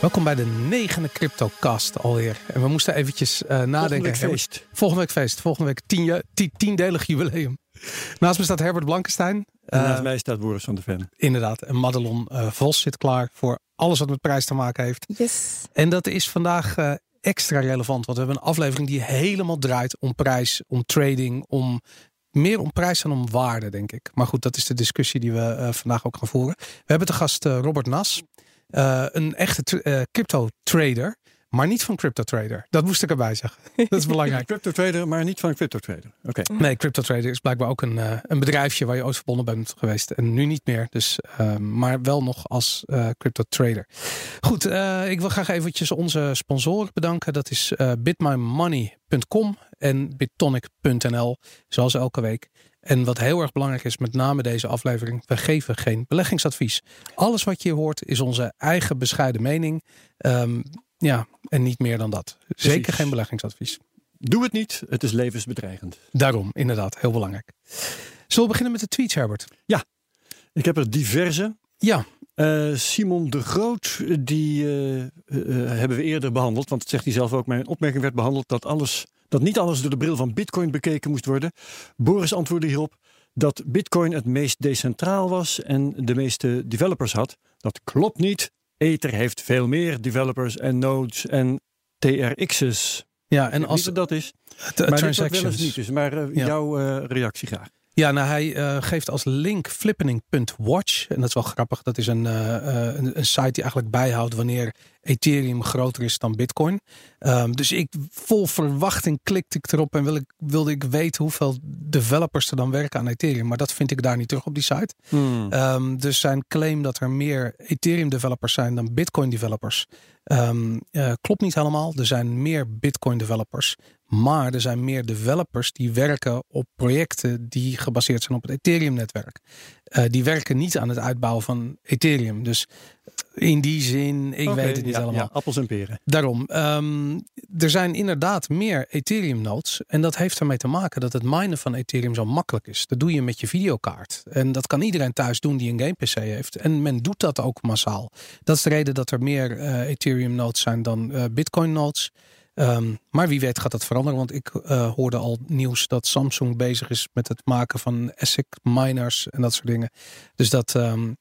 Welkom bij de negende CryptoCast alweer. En we moesten eventjes uh, nadenken. Volgende week feest. Volgende week feest. Volgende week tien, tien, tiendelig jubileum. Naast me staat Herbert Blankenstein. En naast uh, mij staat Boris van der Ven. Inderdaad. En Madelon uh, Vos zit klaar voor alles wat met prijs te maken heeft. Yes. En dat is vandaag extra relevant. Want we hebben een aflevering die helemaal draait om prijs, om trading, om meer om prijs dan om waarde, denk ik. Maar goed, dat is de discussie die we vandaag ook gaan voeren. We hebben te gast Robert Nas. Uh, een echte uh, crypto trader, maar niet van crypto trader. Dat moest ik erbij zeggen. Dat is belangrijk. crypto trader, maar niet van crypto trader. Oké. Okay. Nee, crypto trader is blijkbaar ook een, uh, een bedrijfje waar je ooit verbonden bent geweest en nu niet meer. Dus, maar wel nog als crypto trader. Goed, ik wil graag eventjes onze sponsoren bedanken. Dat is bitmymoney.com en bitonic.nl, zoals elke week. En wat heel erg belangrijk is, met name deze aflevering, we geven geen beleggingsadvies. Alles wat je hoort is onze eigen bescheiden mening. Um, ja, en niet meer dan dat. Precies. Zeker geen beleggingsadvies. Doe het niet, het is levensbedreigend. Daarom, inderdaad, heel belangrijk. Zullen we beginnen met de tweets, Herbert? Ja, ik heb er diverse. Ja. Uh, Simon de Groot, die uh, uh, hebben we eerder behandeld. Want dat zegt hij zelf ook. Mijn opmerking werd behandeld dat alles dat niet alles door de bril van Bitcoin bekeken moest worden. Boris antwoordde hierop dat Bitcoin het meest decentraal was en de meeste developers had. Dat klopt niet. Ether heeft veel meer developers en nodes en TRX's. Ja, en als dat is. Maar dat wel eens niet is. Maar uh, ja. jouw uh, reactie graag. Ja, nou hij uh, geeft als link flippening.watch. En dat is wel grappig. Dat is een, uh, een, een, site die eigenlijk bijhoudt wanneer Ethereum groter is dan Bitcoin. Um, dus ik vol verwachting klikte ik erop en wil ik, wilde ik weten hoeveel developers er dan werken aan Ethereum. Maar dat vind ik daar niet terug op die site. Hmm. Um, dus zijn claim dat er meer Ethereum developers zijn dan Bitcoin developers. Um, uh, klopt niet helemaal. Er zijn meer Bitcoin developers. Maar er zijn meer developers die werken op projecten die gebaseerd zijn op het Ethereum-netwerk. Uh, die werken niet aan het uitbouwen van Ethereum. Dus in die zin, ik okay, weet het niet ja, allemaal. Ja, appels en peren. Daarom, um, er zijn inderdaad meer Ethereum-nodes. En dat heeft ermee te maken dat het minen van Ethereum zo makkelijk is. Dat doe je met je videokaart. En dat kan iedereen thuis doen die een game-PC heeft. En men doet dat ook massaal. Dat is de reden dat er meer uh, Ethereum-nodes zijn dan uh, Bitcoin-nodes. Um, maar wie weet gaat dat veranderen. Want ik uh, hoorde al nieuws dat Samsung bezig is met het maken van ASIC miners en dat soort dingen. Dus dat um,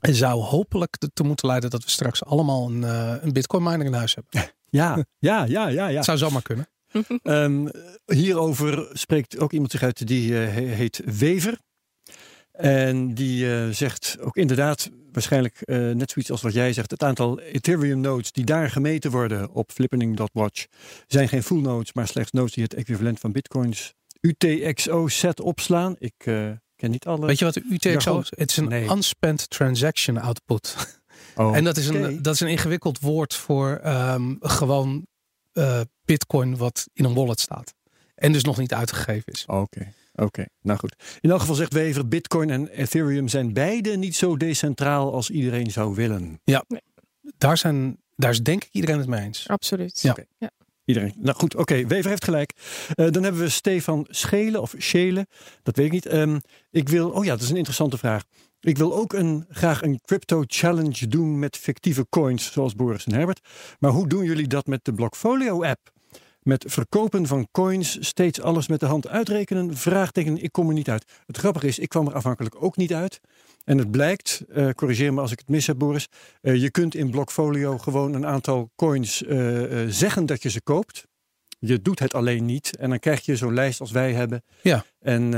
zou hopelijk te moeten leiden dat we straks allemaal een, uh, een bitcoin miner in huis hebben. Ja, ja, ja, ja. ja. zou zomaar kunnen. um, hierover spreekt ook iemand zich uit die uh, heet Wever. En die uh, zegt ook inderdaad, waarschijnlijk uh, net zoiets als wat jij zegt, het aantal Ethereum nodes die daar gemeten worden op flippening.watch zijn geen full nodes, maar slechts nodes die het equivalent van bitcoins UTXO set opslaan. Ik uh, ken niet alle. Weet je wat de UTXO is? Het is een nee. unspent transaction output. Oh, en dat is, een, dat is een ingewikkeld woord voor um, gewoon bitcoin wat in een wallet staat. En dus nog niet uitgegeven is. Oké. Okay. Oké, okay, nou goed. In elk geval zegt Wever, Bitcoin en Ethereum zijn beide niet zo decentraal als iedereen zou willen. Ja, nee. daar, zijn, daar is denk ik iedereen het mee eens. Absoluut. Ja. Okay. ja. Iedereen. Nou goed, oké. Okay. Wever heeft gelijk. Uh, dan hebben we Stefan Schelen of Schelen. Dat weet ik niet. Um, ik wil, oh ja, dat is een interessante vraag. Ik wil ook een, graag een crypto challenge doen met fictieve coins, zoals Boris en Herbert. Maar hoe doen jullie dat met de Blockfolio app? Met verkopen van coins steeds alles met de hand uitrekenen? Vraagteken, ik kom er niet uit. Het grappige is, ik kwam er afhankelijk ook niet uit. En het blijkt, uh, corrigeer me als ik het mis heb Boris. Uh, je kunt in Blockfolio gewoon een aantal coins uh, zeggen dat je ze koopt. Je doet het alleen niet. En dan krijg je zo'n lijst als wij hebben. Ja. En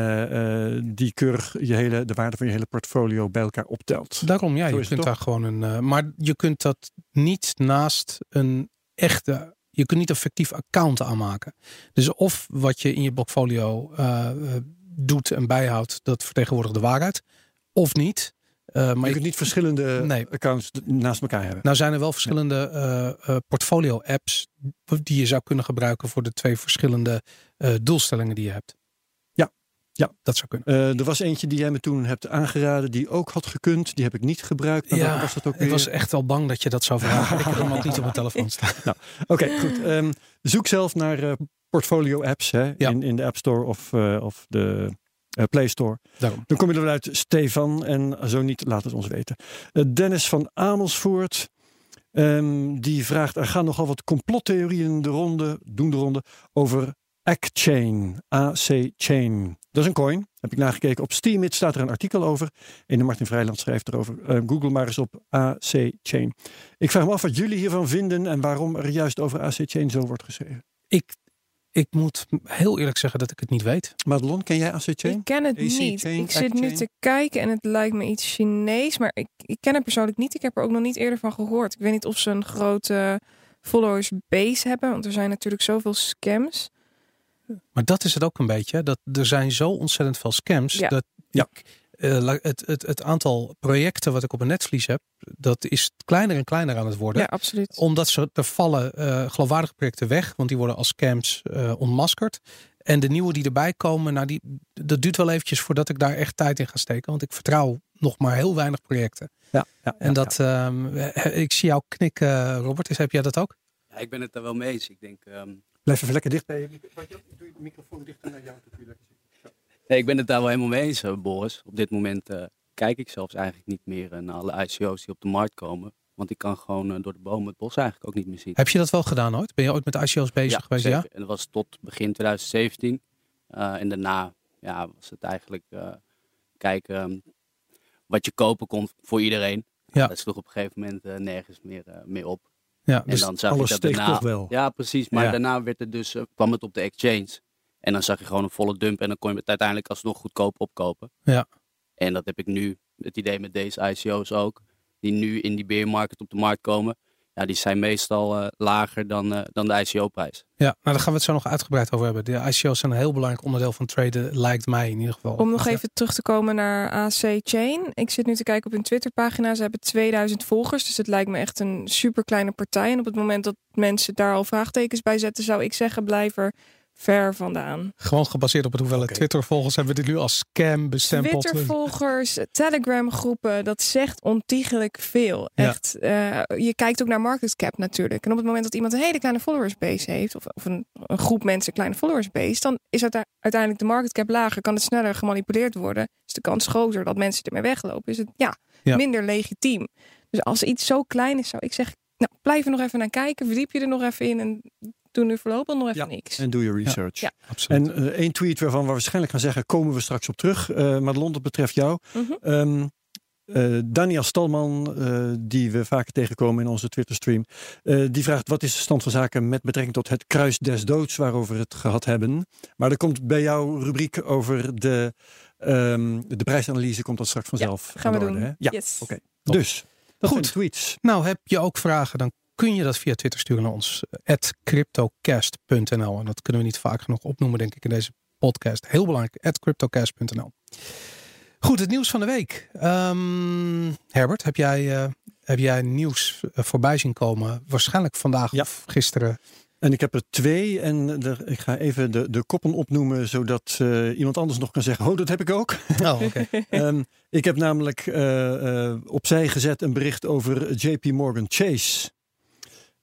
die keurig je hele, de waarde van je hele portfolio bij elkaar optelt. Daarom, ja. Zo je kunt daar gewoon een. maar je kunt dat niet naast een echte je kunt niet een fictief account aanmaken. Dus of wat je in je portfolio uh, doet en bijhoudt, dat vertegenwoordigt de waarheid. Of niet. Uh, maar je kunt niet verschillende nee. accounts naast elkaar hebben. Nou zijn er wel verschillende uh, portfolio apps die je zou kunnen gebruiken voor de twee verschillende doelstellingen die je hebt. Ja, dat zou kunnen. Uh, er was eentje die jij me toen hebt aangeraden, die ook had gekund. Die heb ik niet gebruikt. Maar ja, was dat ook ik was echt al bang dat je dat zou vragen. ik heb hem ook niet op mijn telefoon staan. Nou, Oké, okay, goed. Um, zoek zelf naar uh, portfolio apps hè, ja. in, in de App Store of, uh, of de Play Store. Daarom. Dan kom je eruit, Stefan. En zo niet, laat het ons weten. Dennis van Amersfoort. Ehm, die vraagt, er gaan nogal wat complottheorieën de ronde, doen de ronde, over ACChain. AC-chain. Dat is een coin. Heb ik nagekeken. Op Steemit staat er een artikel over. En de Martin Vrijland schrijft erover. Uh, Google maar eens op AC-chain. Ik vraag me af wat jullie hiervan vinden en waarom er juist over AC-chain zo wordt geschreven. Ik, ik moet heel eerlijk zeggen dat ik het niet weet. Madelon, ken jij AC-chain? Ik ken het niet. Ik zit nu te kijken en het lijkt me iets Chinees. Maar ik, ik ken het persoonlijk niet. Ik heb er ook nog niet eerder van gehoord. Ik weet niet of ze een grote followers base hebben. Want er zijn natuurlijk zoveel scams. Maar dat is het ook een beetje. Dat er zijn zo ontzettend veel scams. Ja. Dat Ja. ik, eh, het, het, het aantal projecten wat ik op een netvlies heb, dat is kleiner en kleiner aan het worden. Ja, absoluut. Omdat ze, er vallen eh, geloofwaardige projecten weg, want die worden als scams eh ontmaskerd. En de nieuwe die erbij komen, nou die, dat duurt wel eventjes voordat ik daar echt tijd in ga steken. Want ik vertrouw nog maar heel weinig projecten. Ja, ja, En dat, ehm, eh, ik zie jou knikken, Robert. Is, heb jij dat ook? Ja, ik ben het daar wel mee eens. Ik denk, ehm, Blijf even lekker dicht bij je. Doe je de microfoon dichter naar jou. Dat je lekker nee, ik ben het daar wel helemaal mee eens, eh, Boris. Op dit moment eh, kijk ik zelfs eigenlijk niet meer eh, naar alle ICO's die op de markt komen. Want ik kan gewoon door de bomen het bos eigenlijk ook niet meer zien. Heb je dat wel gedaan ooit? Ben je ooit met ICO's bezig geweest? zeker. Ja. En dat was tot begin 2017. Eh, en daarna ja, was het eigenlijk eh, kijken ehm, wat je kopen kon voor iedereen. Ja. Dat sloeg op een gegeven moment nergens meer, meer op. Ja, En dus dan zag alles je dat daarna, toch wel. Ja, precies. Maar Ja. daarna werd het dus, eh, kwam het op de exchange. En dan zag je gewoon een volle dump. En dan kon je het uiteindelijk alsnog goedkoop opkopen. Ja. En dat heb ik nu, het idee met deze ICO's ook. Die nu in die beermarkt op de markt komen. Ja, die zijn meestal eh, lager dan, eh, dan de ICO-prijs. Ja, nou daar gaan we het zo nog uitgebreid over hebben. De ICO's zijn een heel belangrijk onderdeel van traden, lijkt mij in ieder geval. Om nog even terug te komen naar AC Chain. Ik zit nu te kijken op hun Twitterpagina. Ze hebben 2000 volgers. Dus het lijkt me echt een super kleine partij. En op het moment dat mensen daar al vraagtekens bij zetten, zou ik zeggen, blijf er ver vandaan. Gewoon gebaseerd op het hoeveelheid. Twitter-volgers hebben we dit nu als scam bestempeld. Twitter-volgers, Telegram-groepen, dat zegt ontiegelijk veel. Ja. Echt. eh, je kijkt ook naar market cap natuurlijk. En op het moment dat iemand een hele kleine followersbase heeft, of, of een, een groep mensen een kleine followersbase, dan is uite- uiteindelijk de market cap lager, kan het sneller gemanipuleerd worden. Is de kans groter dat mensen ermee weglopen. Is het ja, Ja. minder legitiem. Dus als iets zo klein is, zou ik zeggen, nou, blijf er nog even naar kijken, verdiep je er nog even in en doe nu voorlopig nog even Ja. niks. En doe je research. Ja. Absoluut. En eh, één tweet waarvan we waarschijnlijk gaan zeggen, komen we straks op terug. Eh Madelon, dat betreft jou. Mhm. Ehm, eh, Daniel Stalman, eh, die we vaker tegenkomen in onze Twitter-stream, eh, die vraagt wat is de stand van zaken met betrekking tot het kruis des doods waarover we het gehad hebben. Maar er komt bij jouw rubriek over de, ehm, de prijsanalyse, komt dat straks vanzelf. gaan we orde, doen. hè? Ja, Yes. oké. Dus, dat Goed. tweets. Nou, heb je ook vragen, dan kun je dat via Twitter sturen naar ons. At cryptocast.nl. En dat kunnen we niet vaak genoeg opnoemen, denk ik, in deze podcast. Heel belangrijk, at cryptocast.nl. Goed, het nieuws van de week. Ehm, Herbert, heb jij, eh, heb jij nieuws eh, voorbij zien komen? Waarschijnlijk vandaag Ja. of gisteren. En ik heb er twee en ik ga even de, de koppen opnoemen, zodat eh, iemand anders nog kan zeggen, oh, dat heb ik ook. Oh, oké. Ehm, ik heb namelijk eh, eh, opzij gezet een bericht over JP Morgan Chase.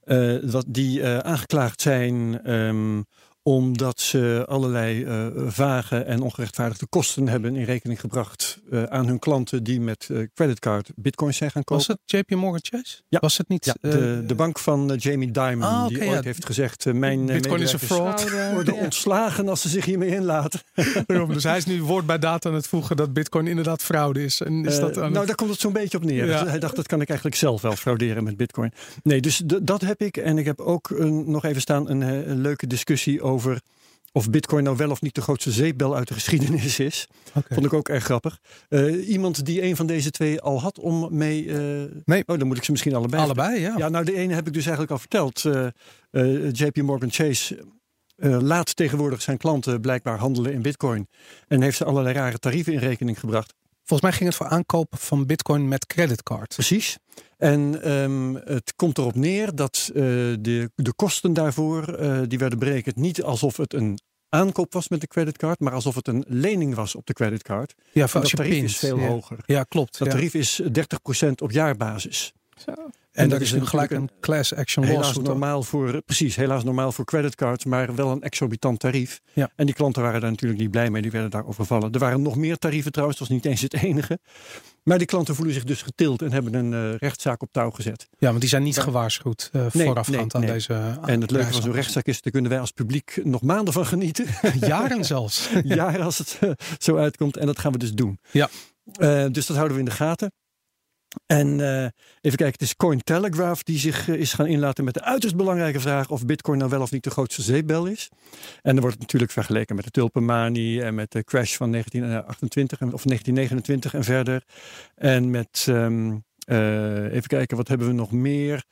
Eh, wat die eh, aangeklaagd zijn ehm, omdat ze allerlei eh, vage en ongerechtvaardigde kosten hebben in rekening gebracht eh, aan hun klanten die met eh, creditcard bitcoins zijn gaan kopen. Was het JP Morgan Chase? Ja. Was het niet? Ja, de, de bank van Jamie Dimon, Ah, die ja. ooit heeft gezegd: Mijn Bitcoin is een fraud. Fraude, worden ja. ontslagen als ze zich hiermee inlaten. Daarom, dus hij is nu woord bij data aan het voegen dat Bitcoin inderdaad fraude is. En is dat aan nou, het- daar komt het zo'n beetje op neer. Ja. Dus hij dacht, dat kan ik eigenlijk zelf wel frauderen met bitcoin. Nee, dus dat heb ik. En ik heb ook een, nog even staan een, een leuke discussie over of bitcoin nou wel of niet de grootste zeepbel uit de geschiedenis is. Vond ik ook erg grappig. Eh, iemand die een van deze twee al had om mee... eh, Nee. Oh, dan moet ik ze misschien allebei Allebei, ja. Ja, nou de ene heb ik dus eigenlijk al verteld. Eh, eh, JP Morgan Chase laat tegenwoordig zijn klanten blijkbaar handelen in bitcoin. En heeft ze allerlei rare tarieven in rekening gebracht. Volgens mij ging het voor aankopen van Bitcoin met creditcard. Precies. En ehm, het komt erop neer dat eh, de, de kosten daarvoor, eh, die werden berekend niet alsof het een aankoop was met de creditcard, maar alsof het een lening was op de creditcard. Ja, voor dat tarief pint. is veel ja. hoger. Ja, klopt. Dat ja. tarief is 30% op jaarbasis. Zo. En, dat is nu gelijk een class action Helaas lawsuit. normaal voor, precies, helaas normaal voor creditcards, maar wel een exorbitant tarief. Ja. En die klanten waren daar natuurlijk niet blij mee, die werden daar overvallen. Er waren nog meer tarieven trouwens, dat was niet eens het enige. Maar die klanten voelen zich dus getild en hebben een eh, rechtszaak op touw gezet. Ja, want die zijn niet Ja. gewaarschuwd eh, Nee, voorafgaand nee, aan nee. deze. en het leuke van zo'n rechtszaak. is, daar kunnen wij als publiek nog maanden van genieten. Jaren zelfs. Jaren als het eh, zo uitkomt. En dat gaan we dus doen. Ja. Eh, dus dat houden we in de gaten. En eh, even kijken, het is Cointelegraph die zich eh, is gaan inlaten met de uiterst belangrijke vraag of Bitcoin nou wel of niet de grootste zeepbel is. En dan wordt het natuurlijk vergeleken met de tulpenmanie en met de crash van 1928 en- of 1929 en verder. En met, ehm, eh, even kijken, wat hebben we nog meer?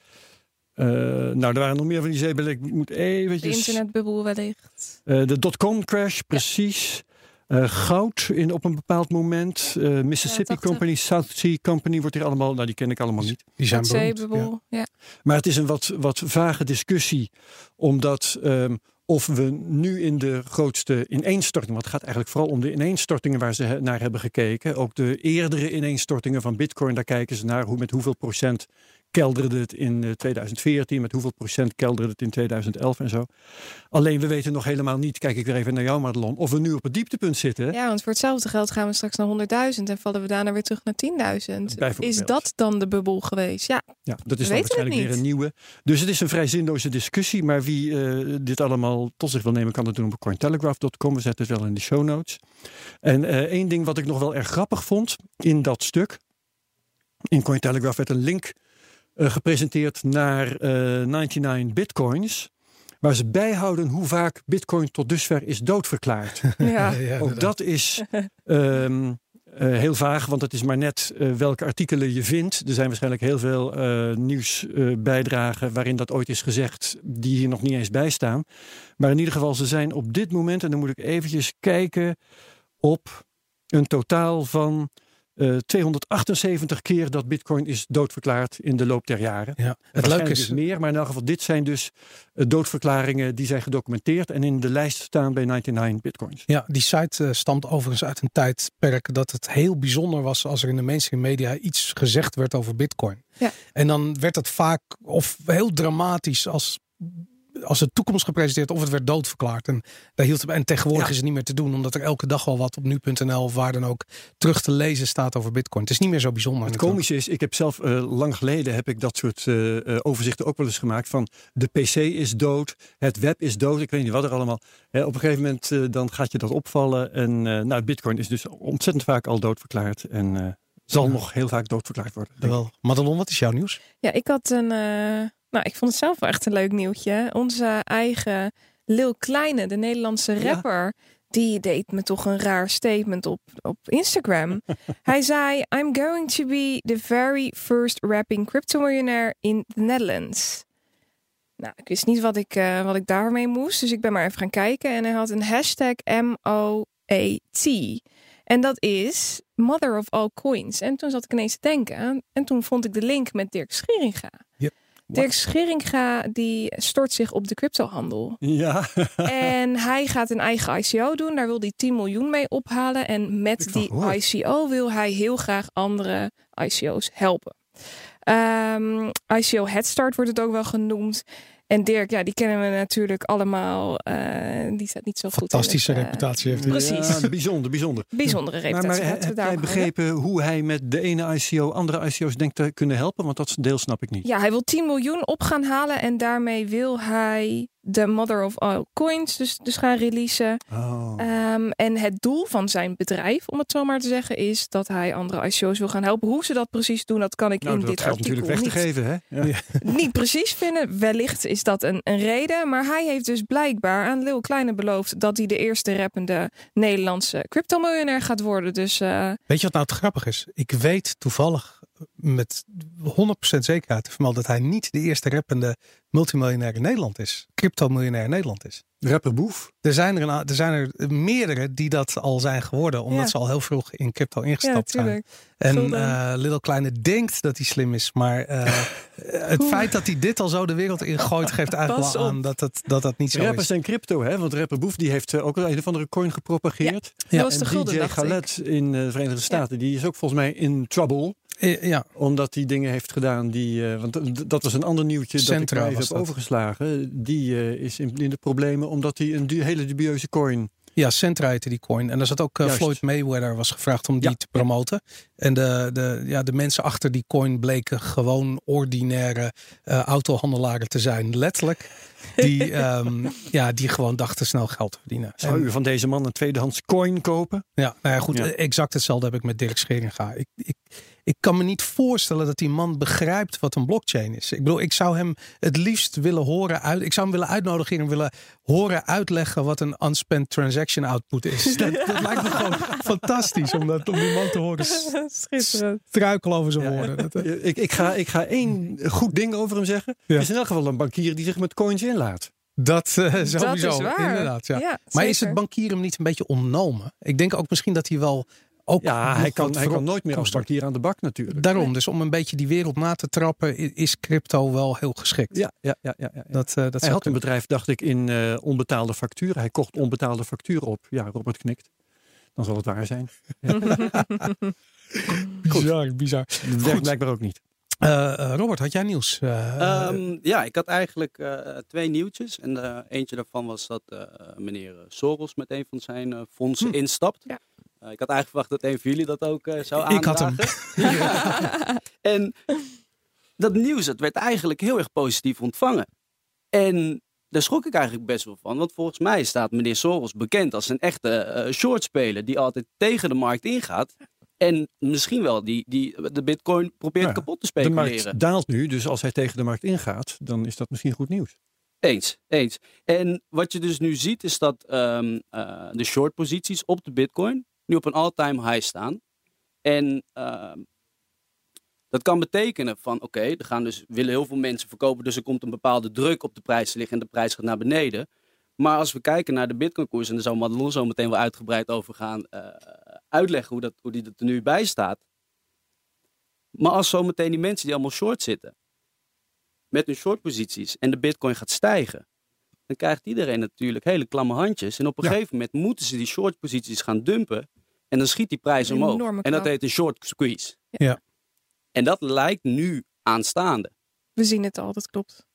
Eh, nou, er waren nog meer van die zeepbellen. Ik moet De eventjes... internetbubbel wellicht. Eh, de dotcom crash, precies. Eh, goud in, op een bepaald moment. Eh, Mississippi 80. Company, South Sea Company wordt hier allemaal. Nou, die ken ik allemaal niet. Die zijn beroemd. Ja. Maar het is een wat, wat vage discussie. Omdat ehm, of we nu in de grootste ineenstorting. Want het gaat eigenlijk vooral om de ineenstortingen waar ze he- naar hebben gekeken. Ook de eerdere ineenstortingen van Bitcoin. Daar kijken ze naar hoe, met hoeveel procent kelderde het in eh, 2014. Met hoeveel procent kelderde het in 2011 en zo. Alleen we weten nog helemaal niet. Kijk ik weer even naar jou, Madelon. Of we nu op het dieptepunt zitten. ja, want voor hetzelfde geld gaan we straks naar 100.000 en vallen we daarna weer terug naar 10.000. Bijvoorbeeld. Is dat dan de bubbel geweest? Ja, Ja, dat is dan waarschijnlijk weer een nieuwe. Dus het is een vrij zinloze discussie. Maar wie eh, dit allemaal tot zich wil nemen, kan dat doen op cointelegraph.com. We zetten het wel in de show notes. En eh, één ding wat ik nog wel erg grappig vond in dat stuk. In Cointelegraph werd een link eh, gepresenteerd naar eh 99 bitcoins. Waar ze bijhouden hoe vaak bitcoin tot dusver is doodverklaard. ja. Ja, Ook dat is ehm, eh, heel vaag, want het is maar net eh, welke artikelen je vindt. Er zijn waarschijnlijk heel veel eh nieuwsbijdragen waarin dat ooit is gezegd, die hier nog niet eens bij staan. Maar in ieder geval, ze zijn op dit moment, en dan moet ik eventjes kijken, op een totaal van eh 278 keer dat Bitcoin is doodverklaard in de loop der jaren. Ja. Het leuke is, dus meer, maar in elk geval, dit zijn dus eh, doodverklaringen die zijn gedocumenteerd en in de lijst staan bij 99 Bitcoins. Ja, die site eh, stamt overigens uit een tijdperk dat het heel bijzonder was als er in de mainstream media iets gezegd werd over Bitcoin. Ja. En dan werd het vaak of heel dramatisch als, als de toekomst gepresenteerd of het werd doodverklaard. En, daar hield het, en tegenwoordig Ja. is het niet meer te doen, omdat er elke dag wel wat op nu.nl of waar dan ook terug te lezen staat over Bitcoin. Het is niet meer zo bijzonder. Het komische is, ik heb zelf eh, lang geleden heb ik dat soort eh, eh, overzichten ook wel eens gemaakt van de PC is dood, het web is dood, ik weet niet wat er allemaal. Hè, op een gegeven moment dan gaat je dat opvallen en eh, nou, Bitcoin is dus ontzettend vaak al doodverklaard en eh, zal Ja. nog heel vaak doodverklaard worden. Wel. Madelon, wat is jouw nieuws? Ja, ik had een. Nou, ik vond het zelf wel echt een leuk nieuwtje. Onze eigen Lil Kleine, de Nederlandse Ja. rapper. Die deed me toch een raar statement op, op Instagram. Hij zei: I'm going to be the very first rapping crypto-millionaire in the Netherlands. Nou, ik wist niet wat ik, eh, wat ik daarmee moest. Dus ik ben maar even gaan kijken. En hij had een hashtag M-O-A-T. En dat is Mother of All Coins. En toen zat ik ineens te denken. En toen vond ik de link met Dirk Scheringa. Yep. Dirk Scheringa die stort zich op de cryptohandel. Ja, en hij gaat een eigen ICO doen. Daar wil hij 10 miljoen mee ophalen. En met ik die. ICO wil hij heel graag andere ICO's helpen. Ehm, ICO Headstart wordt het ook wel genoemd. En Dirk, ja, die kennen we natuurlijk allemaal. eh, die staat niet zo goed. in Fantastische het, eh, reputatie heeft hij. Precies. Ja, bijzonder, bijzonder. Bijzondere Maar, reputatie. maar we heb jij maar begrepen hoe hij met de ene ICO andere ICO's denkt te kunnen helpen? Want dat deel snap ik niet. Ja, hij wil 10 miljoen op gaan halen. En daarmee wil hij de Mother of All Coins dus, dus gaan releasen. Oh. Ehm, en het doel van zijn bedrijf, om het zo maar te zeggen, is dat hij andere ICO's wil gaan helpen. Hoe ze dat precies doen, dat kan ik nou, in dit artikel natuurlijk weg te niet, geven, hè? Ja. niet precies vinden. Wellicht is dat een, een reden. Maar hij heeft dus blijkbaar aan Lil Kleine beloofd dat hij de eerste rappende Nederlandse crypto-miljonair gaat worden. Dus eh, Weet je wat nou het grappig is? Ik weet toevallig met 100% zekerheid te vermelden dat hij niet de eerste rappende multimiljonair in Nederland is. Crypto-miljonair in Nederland is. Rapper Boef. Er zijn er, een, er zijn er meerdere die dat al zijn geworden, omdat Ja. ze al heel vroeg in crypto ja, ingestapt zijn. natuurlijk. En eh Little Kleine denkt dat hij slim is, maar eh, het Oeh. feit dat hij dit al zo de wereld ingooit, geeft eigenlijk Pas wel aan dat het, dat, dat niet zo Rappers is. zijn crypto, hè? Want rapper Boef die heeft eh, ook een of andere coin gepropageerd. Dat was de gulden, DJ in de Verenigde Staten, die is ook volgens mij in trouble. Eh, Ja, Omdat hij dingen heeft gedaan die. eh, want dat was een ander nieuwtje dat Centra ik maar even heb dat. overgeslagen. Die eh, is in, in de problemen omdat hij een du- hele dubieuze coin. ja Centra heette die coin. En daar zat ook. Floyd Mayweather was gevraagd om die Ja, te promoten. En de, de, ja, de mensen achter die coin bleken gewoon ordinaire autohandelaren te zijn. Letterlijk. Die, ehm, ja, die gewoon dachten snel geld te verdienen. Zou u van deze man een tweedehands coin kopen? Ja, nou ja, goed. Ja. Exact hetzelfde heb ik met Dirk Scheringa. Ik, ik, ik kan me niet voorstellen dat die man begrijpt wat een blockchain is. Ik bedoel, ik zou hem het liefst willen horen uit. Ik zou hem willen uitnodigen en willen horen uitleggen wat een unspent transaction output is. Dat, dat lijkt me gewoon fantastisch om, dat, om die man te horen struikelen over zijn Ja. woorden. Dat, eh, Ik, ik, ga, ik ga één goed ding over hem zeggen. Ja. Het is in elk geval een bankier die zich met coins inlaat. dat eh, Dat sowieso, is waar. inderdaad. Ja. Ja, maar is het bankier hem niet een beetje ontnomen? Ik denk ook misschien dat hij wel ook Ja, hij kan, hij kan nooit meer als bankier aan de bak natuurlijk. Daarom, dus om een beetje die wereld na te trappen, is crypto wel heel geschikt. Ja, ja, ja, ja, ja. Dat, eh, dat Hij had een bedrijf, dacht ik, in eh, onbetaalde facturen. Hij kocht onbetaalde facturen op. Ja, Robert knikt. Dan zal het waar zijn. bizar, bizar. Dat werkt blijkbaar ook niet. Eh, eh, Robert, had jij nieuws? Eh, Ehm, ja, ik had eigenlijk eh, twee nieuwtjes. En eentje daarvan was dat eh, meneer Soros met een van zijn eh, fondsen Hm. instapt. Ja. Eh, ik had eigenlijk verwacht dat een van jullie dat ook eh, zou Ik had hem. aandragen. en dat nieuws dat werd eigenlijk heel erg positief ontvangen. En daar schrok ik eigenlijk best wel van. Want volgens mij staat meneer Soros bekend als een echte eh shortspeler. Die altijd tegen de markt ingaat. En misschien wel die, die de bitcoin probeert Ja, kapot te De speculeren. markt daalt nu, dus als hij tegen de markt ingaat, dan is dat misschien goed nieuws. Eens, eens. En wat je dus nu ziet is dat ehm, eh, de short posities op de bitcoin nu op een all-time high staan. En ehm, dat kan betekenen van oké, er gaan dus willen heel veel mensen verkopen, dus er komt een bepaalde druk op de prijs te liggen en de prijs gaat naar beneden. Maar als we kijken naar de bitcoin koers, en daar zal Madelon zo meteen wel uitgebreid over gaan eh, uitleggen hoe, dat, hoe die er nu bij staat. Maar als zometeen die mensen die allemaal short zitten, met hun short posities en de bitcoin gaat stijgen, dan krijgt iedereen natuurlijk hele klamme handjes. En op een Ja. gegeven moment moeten ze die short posities gaan dumpen. En dan schiet die prijs omhoog. En dat heet een short squeeze. Ja. En dat lijkt nu aanstaande. We zien het al, dat klopt.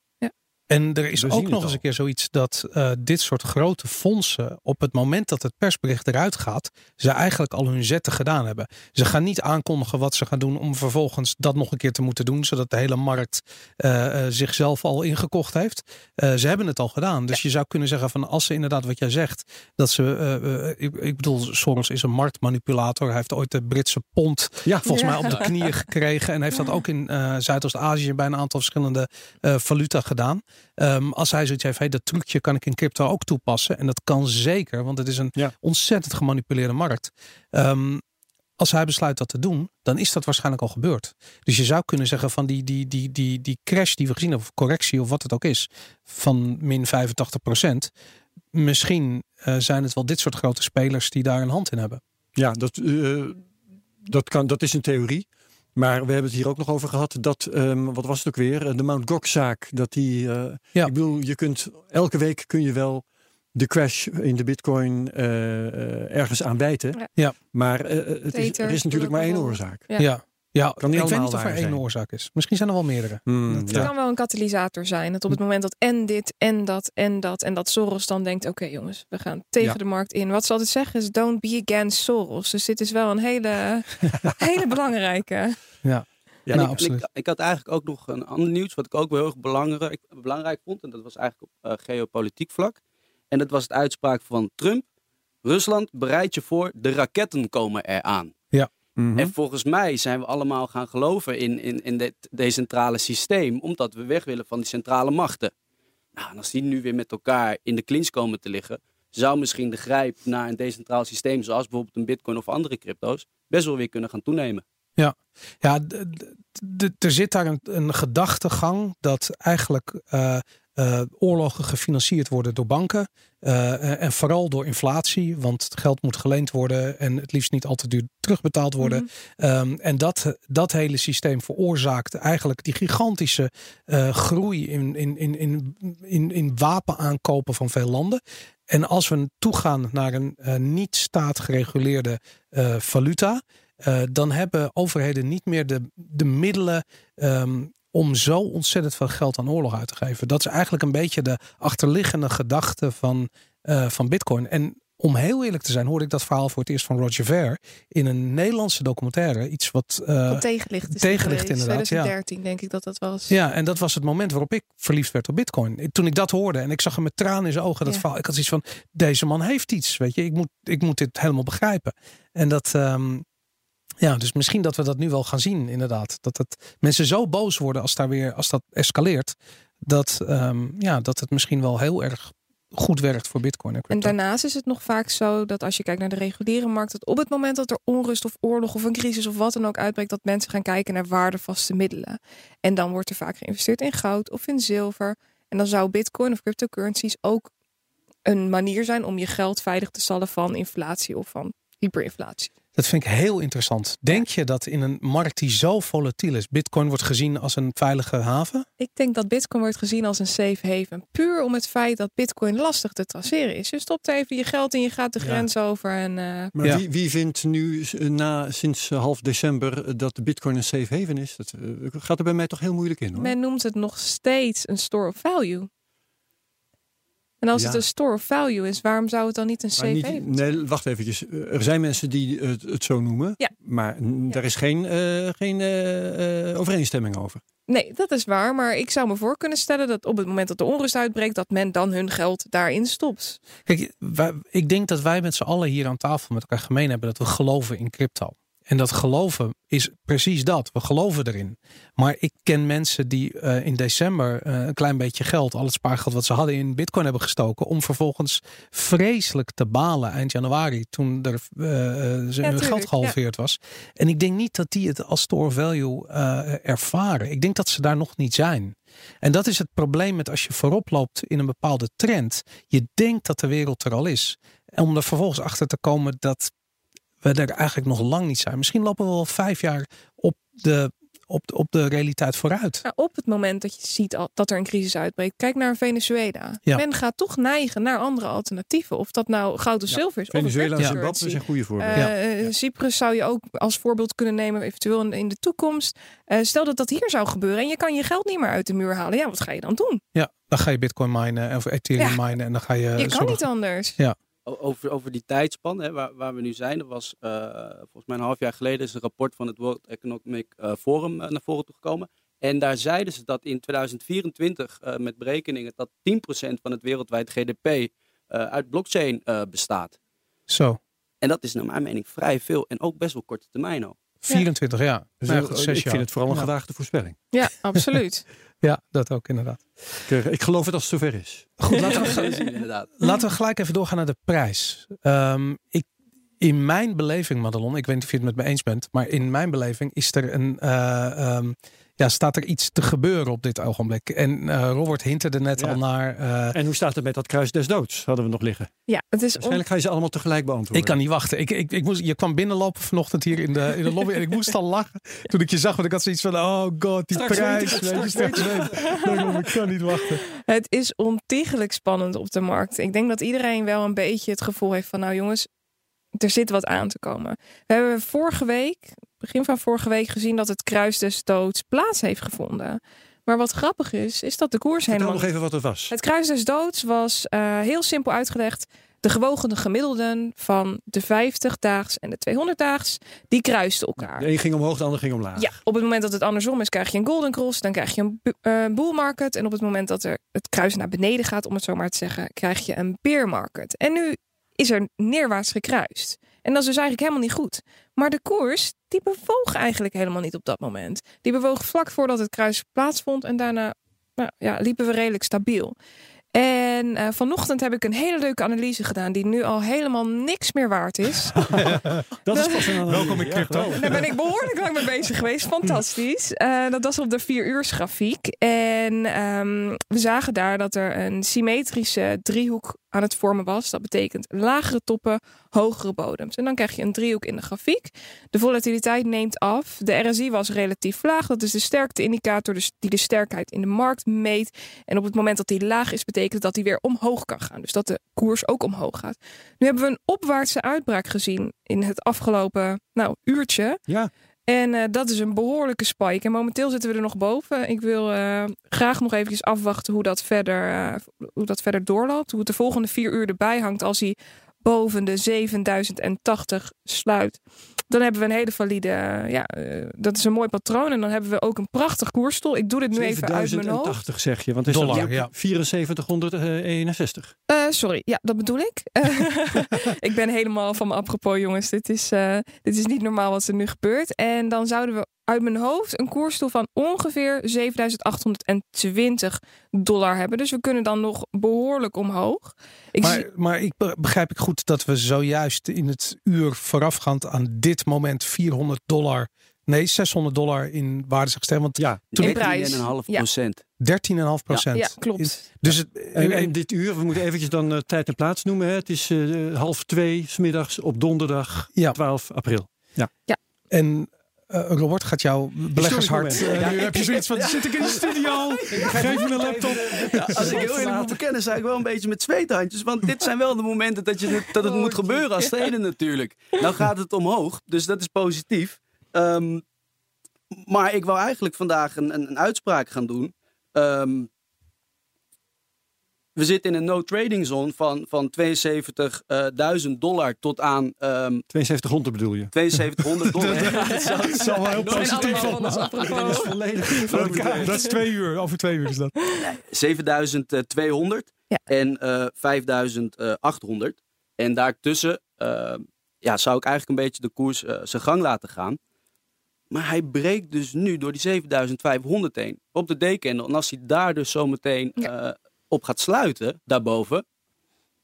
En er is ook nog eens een keer zoiets dat eh, dit soort grote fondsen op het moment dat het persbericht eruit gaat, ze eigenlijk al hun zetten gedaan hebben. Ze gaan niet aankondigen wat ze gaan doen om vervolgens dat nog een keer te moeten doen, zodat de hele markt eh, eh, zichzelf al ingekocht heeft. Eh, ze hebben het al gedaan. Dus je zou kunnen zeggen van als ze inderdaad wat jij zegt, dat ze, ik, ik bedoel, Soros is een marktmanipulator. Hij heeft ooit de Britse pond Ja, volgens Ja. mij op de knieën gekregen. En heeft dat ook in eh Zuidoost-Azië bij een aantal verschillende eh, valuta gedaan. Ehm, als hij zoiets heeft, hey, dat trucje kan ik in crypto ook toepassen. En dat kan zeker, want het is een Ja. ontzettend gemanipuleerde markt. Ehm, als hij besluit dat te doen, dan is dat waarschijnlijk al gebeurd. Dus je zou kunnen zeggen van die, die, die, die, die crash die we gezien hebben, of correctie of wat het ook is, van min 85% Misschien eh, zijn het wel dit soort grote spelers die daar een hand in hebben. Ja, dat, eh, dat, kan, dat is een theorie. Maar we hebben het hier ook nog over gehad dat, ehm, wat was het ook weer, Eh, de Mount Gox-zaak. Dat die, eh, Ja. ik bedoel, je kunt, elke week kun je wel de crash in de bitcoin eh, ergens aan wijten. Ja. Maar eh, het is, er is natuurlijk maar één oorzaak. Ja. Ja, ja. Kan niet ik weet niet of er waar één zijn. oorzaak is. Misschien zijn er wel meerdere. Hmm, Dat, Het ja. kan wel een katalysator zijn. Dat op het moment dat en dit en dat en dat en dat Soros dan denkt, oké jongens, we gaan tegen Ja. de markt in. Wat ze altijd zeggen is don't be against Soros. Dus dit is wel een hele, hele belangrijke. Ja, En nou, ik, absoluut. ik, ik had eigenlijk ook nog een ander nieuws, wat ik ook wel heel erg belangrijk, belangrijk vond. En dat was eigenlijk op eh, geopolitiek vlak. En dat was het uitspraak van Trump. Rusland, bereid je voor, de raketten komen eraan. Mhm. En volgens mij zijn we allemaal gaan geloven in, in, in dit decentrale systeem, omdat we weg willen van die centrale machten. Nou, en als die nu weer met elkaar in de clinch komen te liggen, zou misschien de grijp naar een decentraal systeem, zoals bijvoorbeeld een bitcoin of andere crypto's, best wel weer kunnen gaan toenemen. Ja, d- er zit daar een, een gedachtegang dat eigenlijk eh, eh, oorlogen gefinancierd worden door banken. eh, en vooral door inflatie, want geld moet geleend worden en het liefst niet al te duur terugbetaald worden. Mhm. Ehm, en dat, dat hele systeem veroorzaakt eigenlijk die gigantische eh, groei in, in, in, in, in, in wapenaankopen van veel landen. en als we toegaan naar een niet staatgereguleerde eh, valuta, dan hebben overheden niet meer de, de middelen ehm, om zo ontzettend veel geld aan oorlog uit te geven. Dat is eigenlijk een beetje de achterliggende gedachte van, eh, van Bitcoin. En om heel eerlijk te zijn, hoorde ik dat verhaal voor het eerst van Roger Ver in een Nederlandse documentaire. Iets wat. Wat tegenlicht is tegenlicht inderdaad, ja. 2013 denk ik dat dat was. ja, en dat was het moment waarop ik verliefd werd op Bitcoin. Toen ik dat hoorde en ik zag hem met tranen in zijn ogen, dat Ja. verhaal. Ik had zoiets van: deze man heeft iets. Weet je, ik moet, ik moet dit helemaal begrijpen. En dat. ehm, ja, dus misschien dat we dat nu wel gaan zien, inderdaad. Dat het mensen zo boos worden als daar weer als dat escaleert. Dat, ehm, ja, dat het misschien wel heel erg goed werkt voor Bitcoin. En, En daarnaast is het nog vaak zo dat als je kijkt naar de reguliere markt, dat op het moment dat er onrust of oorlog of een crisis of wat dan ook uitbreekt, dat mensen gaan kijken naar waardevaste middelen. En dan wordt er vaak geïnvesteerd in goud of in zilver. En dan zou bitcoin of cryptocurrencies ook een manier zijn om je geld veilig te stallen van inflatie of van hyperinflatie. Dat vind ik heel interessant. Denk je dat in een markt die zo volatiel is, Bitcoin wordt gezien als een veilige haven? Ik denk dat bitcoin wordt gezien als een safe haven. Puur om het feit dat bitcoin lastig te traceren is. Je stopt even je geld in, je gaat de Ja. grens over en... eh, Maar Ja. wie, wie vindt nu eh, na, sinds eh, half december dat bitcoin een safe haven is? Dat gaat er bij mij toch heel moeilijk in hoor. Men noemt het nog steeds een store of value. En als Ja. het een store of value is, waarom zou het dan niet een niet- haven nee, wacht eventjes. Er zijn mensen die het, het zo noemen. Ja. Maar Ja. daar is geen, eh, geen eh, overeenstemming over. Nee, dat is waar. Maar ik zou me voor kunnen stellen dat op het moment dat de onrust uitbreekt, dat men dan hun geld daarin stopt. Kijk, wij- ik denk dat wij met z'n allen hier aan tafel met elkaar gemeen hebben dat we geloven in crypto. En dat geloven is precies dat. We geloven erin. Maar ik ken mensen die eh, in december eh, een klein beetje geld, al het spaargeld wat ze hadden in bitcoin hebben gestoken. Om vervolgens vreselijk te balen eind januari toen er, ze hun geld gehalveerd was. En ik denk niet dat die het als store value ervaren. Ik denk dat ze daar nog niet zijn. En dat is het probleem met als je voorop loopt in een bepaalde trend. Je denkt dat de wereld er al is. En om er vervolgens achter te komen dat we er eigenlijk nog lang niet zijn. Misschien lopen we wel vijf jaar op de, op, op de realiteit vooruit. Nou, op het moment dat je ziet al- dat er een crisis uitbreekt, kijk naar Venezuela. Ja. Men gaat toch neigen naar andere alternatieven. Of dat nou goud of Ja, zilver is. Venezuela en of een Zimbabwe cryptocurrency. zijn goede voorbeelden. Eh, Ja. eh, Cyprus zou je ook als voorbeeld kunnen nemen, eventueel in, in de toekomst. Eh, stel dat dat hier zou gebeuren en je kan je geld niet meer uit de muur halen. Ja, wat ga je dan doen? Ja, dan ga je bitcoin minen of ethereum minen en dan ga je... je kan zorgen- niet anders. O- Over, over die tijdspan hè, waar, waar we nu zijn. Er was eh, volgens mij een half jaar geleden is een rapport van het World Economic eh, Forum eh, naar voren toegekomen. En daar zeiden ze dat in 2024 eh, met berekeningen dat 10% van het wereldwijd GDP eh, uit blockchain eh, bestaat. Zo, En dat is naar mijn mening vrij veel en ook best wel korte termijn al. 24 jaar. Dus Nou ik jaar. vind het vooral een Ja. gewaagde voorspelling. Ja, absoluut. Ja, dat ook inderdaad. Ik, eh, ik geloof het als het zover is. Goed, laten we, inderdaad. Laten we gelijk even doorgaan naar de prijs. Ehm, ik, in mijn beleving, Madelon, ik weet niet of je het met me eens bent, maar in mijn beleving is er een, eh, ehm, ja, staat er iets te gebeuren op dit ogenblik. En eh, Robert hinterde net Ja. al naar. eh, En hoe staat het met dat kruis des doods? Hadden we nog liggen. Ja, het is on- Waarschijnlijk ga je ze allemaal tegelijk beantwoorden. ik kan niet wachten. Ik, ik, ik moest, je kwam binnenlopen vanochtend hier in de, in de lobby en ik moest al lachen toen ik je zag. Want ik had zoiets van, oh god, die Straks prijs. weet je, straks ik kan niet wachten. Het is ontiegelijk spannend op de markt. Ik denk dat iedereen wel een beetje het gevoel heeft van, nou jongens, er zit wat aan te komen. We hebben vorige week, begin van vorige week, gezien dat het kruis des doods plaats heeft gevonden. Maar wat grappig is, is dat de koers helemaal. nog even wat het was. Het kruis des doods was eh, heel simpel uitgelegd. De gewogene gemiddelden van de 50-daags en de 200-daags, die kruisten elkaar. De een ging omhoog, de ander ging omlaag. Ja, op het moment dat het andersom is, krijg je een golden cross, dan krijg je een eh, bull market. En op het moment dat er het kruis naar beneden gaat, om het zo maar te zeggen, krijg je een bear market. En nu is er neerwaarts gekruist. En dat is dus eigenlijk helemaal niet goed. Maar de koers, die bewoog eigenlijk helemaal niet op dat moment. Die bewoog vlak voordat het kruis plaatsvond en daarna nou, ja, liepen we redelijk stabiel. En eh, vanochtend heb ik een hele leuke analyse gedaan die nu al helemaal niks meer waard is. Dat is pas een analyse. Welkom in crypto. Daar ben ik behoorlijk lang mee bezig geweest. Fantastisch. Eh, dat was op de vier uur grafiek. En ehm, we zagen daar dat er een symmetrische driehoek aan het vormen was. Dat betekent lagere toppen, hogere bodems. En dan krijg je een driehoek in de grafiek. De volatiliteit neemt af. De RSI was relatief laag. Dat is de sterkte-indicator dus die de sterkheid in de markt meet. En op het moment dat die laag is, betekent dat die weer omhoog kan gaan. Dus dat de koers ook omhoog gaat. Nu hebben we een opwaartse uitbraak gezien in het afgelopen nou, uurtje. Ja. En uh, dat is een behoorlijke spike. En momenteel zitten we er nog boven. Ik wil uh, graag nog eventjes afwachten hoe dat, verder, uh, hoe dat verder doorloopt. Hoe het de volgende vier uur erbij hangt als hij boven de 7080 sluit. Dan hebben we een hele valide, ja, dat is een mooi patroon. En dan hebben we ook een prachtig koersstoel. Ik doe dit nu even uit mijn hoofd. 7080 zeg je, want het is Dollar, ja. 7461. Uh, sorry, ja, dat bedoel ik. ik ben helemaal van me apropos, jongens. Dit is, uh, dit is niet normaal wat er nu gebeurt. En dan zouden we uit mijn hoofd een koersstoel van ongeveer 7820 dollar hebben. Dus we kunnen dan nog behoorlijk omhoog. Ik maar, zie... maar ik begrijp ik goed dat we zojuist in het uur voorafgaand aan dit moment 400 dollar Nee, 600 dollar in waarde is gestegen. Want ja, toen prijs. 13,5 procent. 13,5 procent. Ja, ja, klopt. Dus het, en, en, dit uur, we moeten eventjes dan uh, tijd en plaats noemen. Hè. Het is uh, half twee smiddags op donderdag ja. 12 april. Ja. ja. En uh, Robert gaat jouw beleggershart. Uh, ja. Nu heb je zoiets van: zit ik in de studio? Geef me een laptop. Ja, als ik heel eerlijk moet bekennen, sta ik wel een beetje met zweethandjes. Want dit zijn wel de momenten dat, je het, dat het oh, moet gebeuren als trainer natuurlijk. Nou gaat het omhoog, dus dat is positief. Um, maar ik wou eigenlijk vandaag een, een, een uitspraak gaan doen. Um, we zitten in een no-trading zone van, van 72.000 dollar tot aan... Um, 7200 bedoel je? 7200 dollar. dat is wel heel positief. Dat is volledig Dat is twee uur, over twee uur is dat. Nee, 7200 ja. en uh, 5800. En daartussen uh, ja, zou ik eigenlijk een beetje de koers uh, zijn gang laten gaan. Maar hij breekt dus nu door die 7500 heen op de dekendel. En als hij daar dus zometeen ja. Op gaat sluiten, daarboven,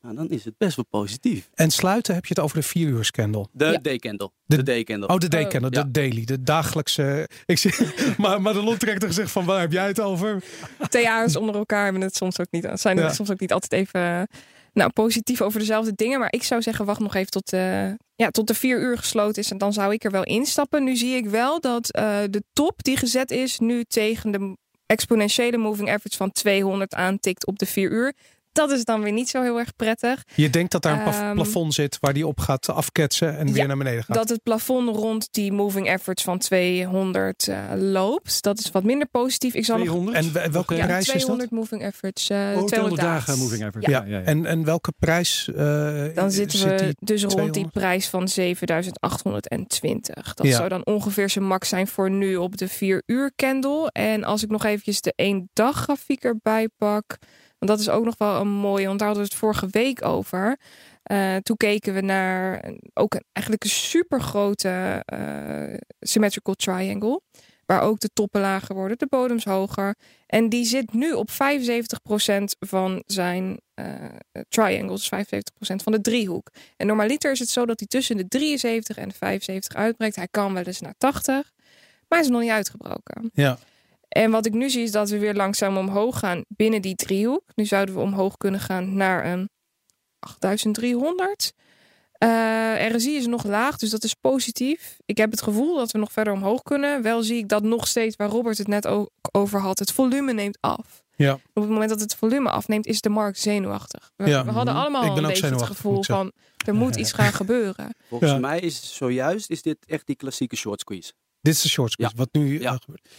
nou, dan is het best wel positief. En sluiten heb je het over de 4 uur candle? De ja. dekendel. De, de dekendel. Oh, de dekendel, uh, de ja. daily, de dagelijkse. Ik zie, maar, maar de lotrechter zegt van waar heb jij het over? TA's onder elkaar hebben het soms ook niet. Zijn ja. soms ook niet altijd even nou, positief over dezelfde dingen. Maar ik zou zeggen, wacht nog even tot, uh, ja, tot de vier uur gesloten is. En dan zou ik er wel instappen. Nu zie ik wel dat uh, de top die gezet is, nu tegen de exponentiële moving average van 200 aantikt op de vier uur. Dat is dan weer niet zo heel erg prettig. Je denkt dat daar een um, plafond zit waar die op gaat afketsen en ja, weer naar beneden gaat. Dat het plafond rond die moving average van 200 uh, loopt. Dat is wat minder positief. Ik zal 200? Nog... En welke ja, prijs 200 is dat? moving average. Uh, oh, 200 dagen moving average. Ja. Ja, ja, En, en welke prijs? Uh, dan zitten zit we dus rond 200? die prijs van 7820. Dat zou dan ongeveer zijn max zijn voor nu op de 4 uur candle. En als ik nog eventjes de 1 dag grafiek erbij pak. Want dat is ook nog wel een mooie, want daar hadden we het vorige week over. Uh, toen keken we naar ook eigenlijk een super grote uh, symmetrical triangle. Waar ook de toppen lager worden, de bodems hoger. En die zit nu op 75% van zijn uh, triangle, dus 75% van de driehoek. En normaliter is het zo dat hij tussen de 73 en de 75 uitbreekt. Hij kan wel eens naar 80, maar hij is nog niet uitgebroken. Ja. En wat ik nu zie is dat we weer langzaam omhoog gaan binnen die driehoek. Nu zouden we omhoog kunnen gaan naar een 8300. Uh, RSI is nog laag, dus dat is positief. Ik heb het gevoel dat we nog verder omhoog kunnen. Wel zie ik dat nog steeds, waar Robert het net ook over had, het volume neemt af. Ja. Op het moment dat het volume afneemt, is de markt zenuwachtig. We, ja. we hadden allemaal een beetje het gevoel van er moet iets gaan gebeuren. Volgens ja. mij is zojuist is dit echt die klassieke short squeeze. Dit is de short squeeze, wat nu uh, gebeurt.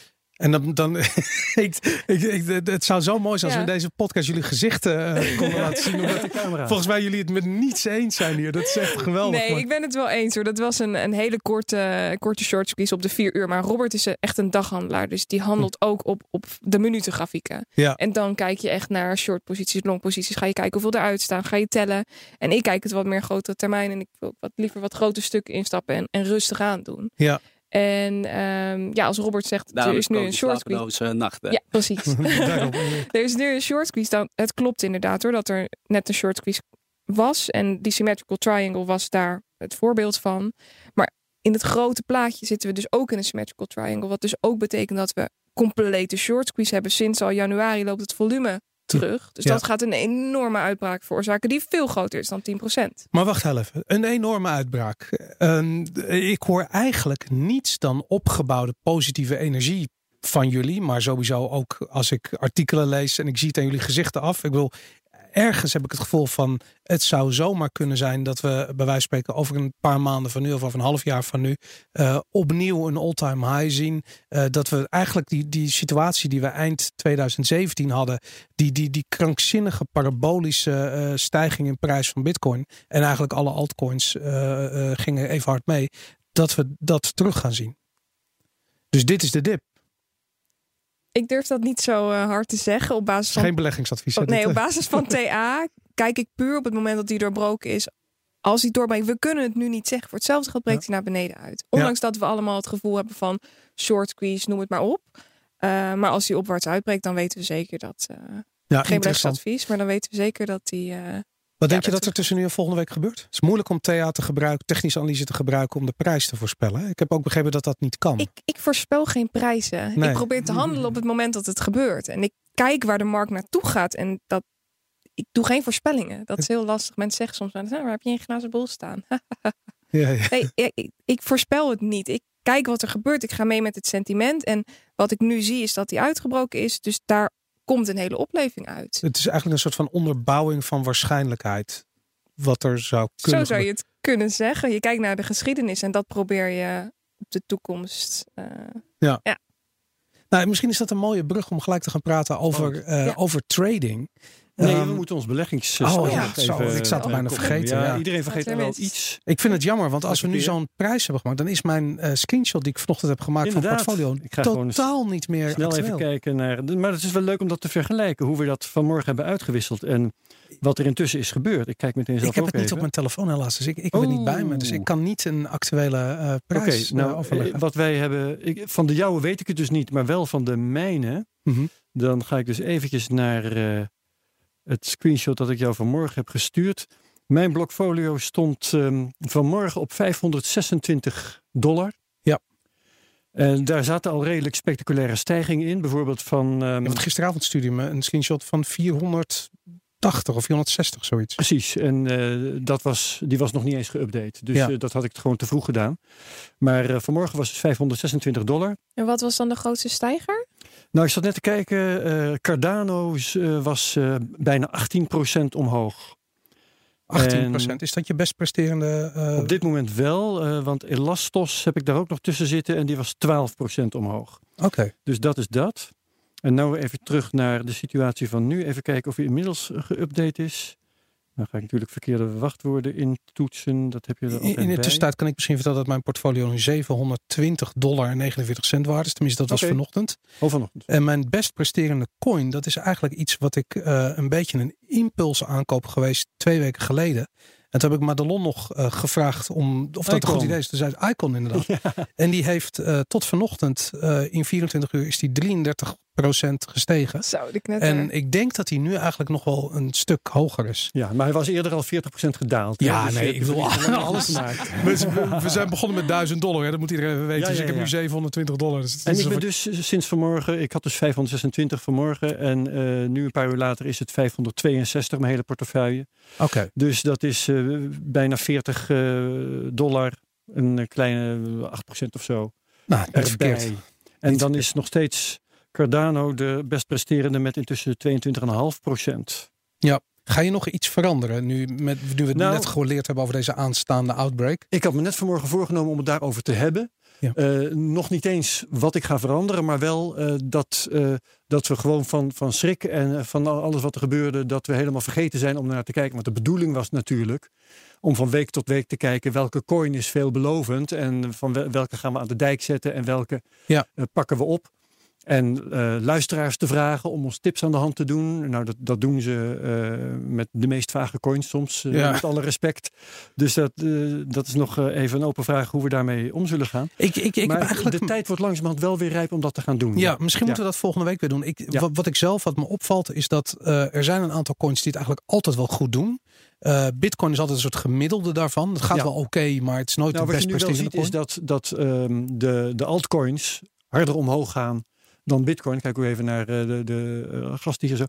En dan, dan ik, ik, ik, het zou zo mooi zijn als ja. we in deze podcast jullie gezichten uh, konden laten zien. Omdat, volgens mij jullie het met niets eens zijn hier. Dat is echt geweldig. Nee, maar. ik ben het wel eens hoor. Dat was een, een hele korte, korte short squeeze op de vier uur. Maar Robert is echt een daghandelaar. Dus die handelt ook op, op de minutengrafieken. Ja. En dan kijk je echt naar short posities, long posities. Ga je kijken hoeveel eruit staan. Ga je tellen. En ik kijk het wat meer grotere termijn. En ik wil wat liever wat grote stukken instappen en, en rustig aan doen. Ja. En um, ja, als Robert zegt, Daarom er is nu een short squeeze. nachten. Ja, precies. er is nu een short squeeze. Dan, het klopt inderdaad hoor, dat er net een short squeeze was. En die symmetrical triangle was daar het voorbeeld van. Maar in het grote plaatje zitten we dus ook in een symmetrical triangle. Wat dus ook betekent dat we complete short squeeze hebben. Sinds al januari loopt het volume terug. Dus Ja. dat gaat een enorme uitbraak veroorzaken die veel groter is dan 10%. Maar wacht even. Een enorme uitbraak. Een- ik hoor eigenlijk niets dan opgebouwde positieve energie van jullie. Maar sowieso ook als ik artikelen lees en ik zie het aan jullie gezichten af. Ik bedoel, ergens heb ik het gevoel van het zou zomaar kunnen zijn dat we bij wijze van spreken over een paar maanden van nu of over een half jaar van nu eh, opnieuw een all-time high zien. Eh, dat we eigenlijk die, die situatie die we eind 2017 hadden, die, die, die krankzinnige parabolische eh, stijging in prijs van bitcoin en eigenlijk alle altcoins gingen even hard mee, dat we dat terug gaan zien. Dus dit is de dip. Ik durf dat niet zo eh, hard te zeggen op basis van Geen beleggingsadvies. Oh, nee, op eh. basis van TA kijk ik puur op het moment dat die doorbroken is. Als hij doorbreekt, we kunnen het nu niet zeggen. Voor hetzelfde geld breekt hij naar beneden uit. Ondanks dat we allemaal het gevoel hebben van short squeeze, noem het maar op. Uh, maar als hij opwaarts uitbreekt, dan weten we zeker dat. Uh, ja, geen beleggingsadvies, maar dan weten we zeker dat die. Wat denk ja, je dat er tussen nu en volgende week gebeurt? Het is moeilijk om TA te gebruiken, technische analyse te gebruiken om de prijs te voorspellen. Ik heb ook begrepen dat dat niet kan. ik, ik voorspel geen prijzen. Nee. Ik probeer te handelen op het moment dat het gebeurt. En ik kijk waar de markt naartoe gaat. En dat, ik doe geen voorspellingen. Dat is heel lastig. Mensen zeggen soms, nou, waar heb je een glazen bol staan? Ja, ja. Nee, ik, ik, ik voorspel het niet. Ik kijk wat er gebeurt. Ik ga mee met het sentiment. En wat ik nu zie is dat die uitgebroken is. Dus daar komt een hele opleving uit. Het is eigenlijk een soort van onderbouwing van waarschijnlijkheid. Wat er zou kunnen Zo zou je het kunnen zeggen. Je kijkt naar de geschiedenis en dat probeer je op de toekomst. Uh, Nou, misschien is dat een mooie brug om gelijk te gaan praten over, uh, Ja. over trading. Nee, Ehm, we moeten ons beleggings. oh ja, even ik zat er bijna komen. vergeten, ja. Iedereen vergeet er wel iets. Ik vind het jammer, want als we nu zo'n prijs hebben gemaakt, dan is mijn eh, screenshot die ik vanochtend heb gemaakt Inderdaad. van portfolio Ik ga totaal niet meer Snel actueel. even kijken naar. Maar het is wel leuk om dat te vergelijken. Hoe we dat vanmorgen hebben uitgewisseld. En wat er intussen is gebeurd. Ik kijk meteen zelf Ik heb het niet even. op mijn telefoon helaas, dus ik, ik heb het niet bij me. Dus ik kan niet een actuele eh, Oké, prijs eh, nou, overleggen. eh, wat wij hebben. Ik, van de jouwe weet ik het dus niet, maar wel van de mijne. Mhm. Dan ga ik dus eventjes naar eh, het screenshot dat ik jou vanmorgen heb gestuurd. Mijn blokfolio stond ehm, vanmorgen op 526 dollar. Ja. En daar zaten al redelijk spectaculaire stijgingen in. Bijvoorbeeld van. ehm, Ja, want gisteravond stuurde je me een screenshot van 480 of 460, zoiets. Precies, en eh, dat was, die was nog niet eens geüpdate. Dus Ja. eh, dat had ik gewoon te vroeg gedaan. Maar eh, vanmorgen was het 526 dollar. En wat was dan de grootste stijger? Nou, ik zat net te kijken. eh, Cardano eh, was eh, bijna 18% omhoog. 18 En- Is dat je best presterende... eh, Op dit moment wel, eh, want Elastos heb ik daar ook nog tussen zitten en die was 12% omhoog. Oké. Dus dat is dat. En nou even terug naar de situatie van nu. Even kijken of hij inmiddels geüpdate is. Dan ga ik natuurlijk verkeerde wachtwoorden intoetsen. Dat heb je er In, in de tussentijd kan ik misschien vertellen dat mijn portfolio nu 720 dollar en 49 cent waard is. Tenminste, dat was vanochtend. Oh, vanochtend. En mijn best presterende coin, dat is eigenlijk iets wat ik eh, een beetje een impuls aankoop geweest twee weken geleden. En toen heb ik Madelon nog eh, gevraagd om of dat een goed idee is. Dus uit Icon inderdaad. En die heeft eh, tot vanochtend in 24 uur is die 33 gestegen. Zo, de knetter. En ik denk dat hij nu eigenlijk nog wel een stuk hoger is. Ja, maar hij was eerder al 40% gedaald. Ja, Dus, nee, eh, ik verliezen hebben alles- gemaakt. We, we zijn begonnen met 1000 dollar, hè? dat moet iedereen even weten. Ja, dus ja, ik heb nu 720 dollar. Dus En ik ben dus sinds vanmorgen, ik had dus 526 vanmorgen en eh, nu een paar uur later is het 562, mijn hele portefeuille. Oké, Dus dat is eh, bijna 40 eh, dollar, een eh, kleine 8% of zo nou, niet erbij. verkeerd. En Niet dan is nog steeds Cardano de best presterende met intussen 22,5%. Ga je nog iets veranderen nu, met, nu we het Nou- net geleerd hebben over deze aanstaande outbreak? Ik had me net vanmorgen voorgenomen om het daarover te hebben. Ja. Eh, nog niet eens wat ik ga veranderen, maar wel eh, dat, eh, dat we gewoon van, van schrik en van al- alles wat er gebeurde, dat we helemaal vergeten zijn om naar te kijken. Want de bedoeling was natuurlijk om van week tot week te kijken welke coin is veelbelovend en van wel- welke gaan we aan de dijk zetten en welke Ja. pakken we op. En eh, luisteraars te vragen om ons tips aan de hand te doen. Nou, dat, dat doen ze eh, met de meest vage coins soms, eh, Ja. met alle respect. Dus dat, dat is nog even een open vraag hoe we daarmee om zullen gaan. Ik, ik, ik maar eigenlijk de tijd wordt langzamerhand wel weer rijp om dat te gaan doen. Ja, misschien moeten we dat volgende week weer doen. Ik, wat, wat ik zelf, wat me opvalt, is dat er zijn een aantal coins die het eigenlijk altijd wel goed doen. Bitcoin is altijd een soort gemiddelde daarvan. Het gaat Ja. wel oké, maar het is nooit Nou, de wat je best nu wel presterende ziet coin. is dat, dat ehm, de, de altcoins harder omhoog gaan dan Bitcoin. Kijk hoe even naar eh, de, de uh, zo.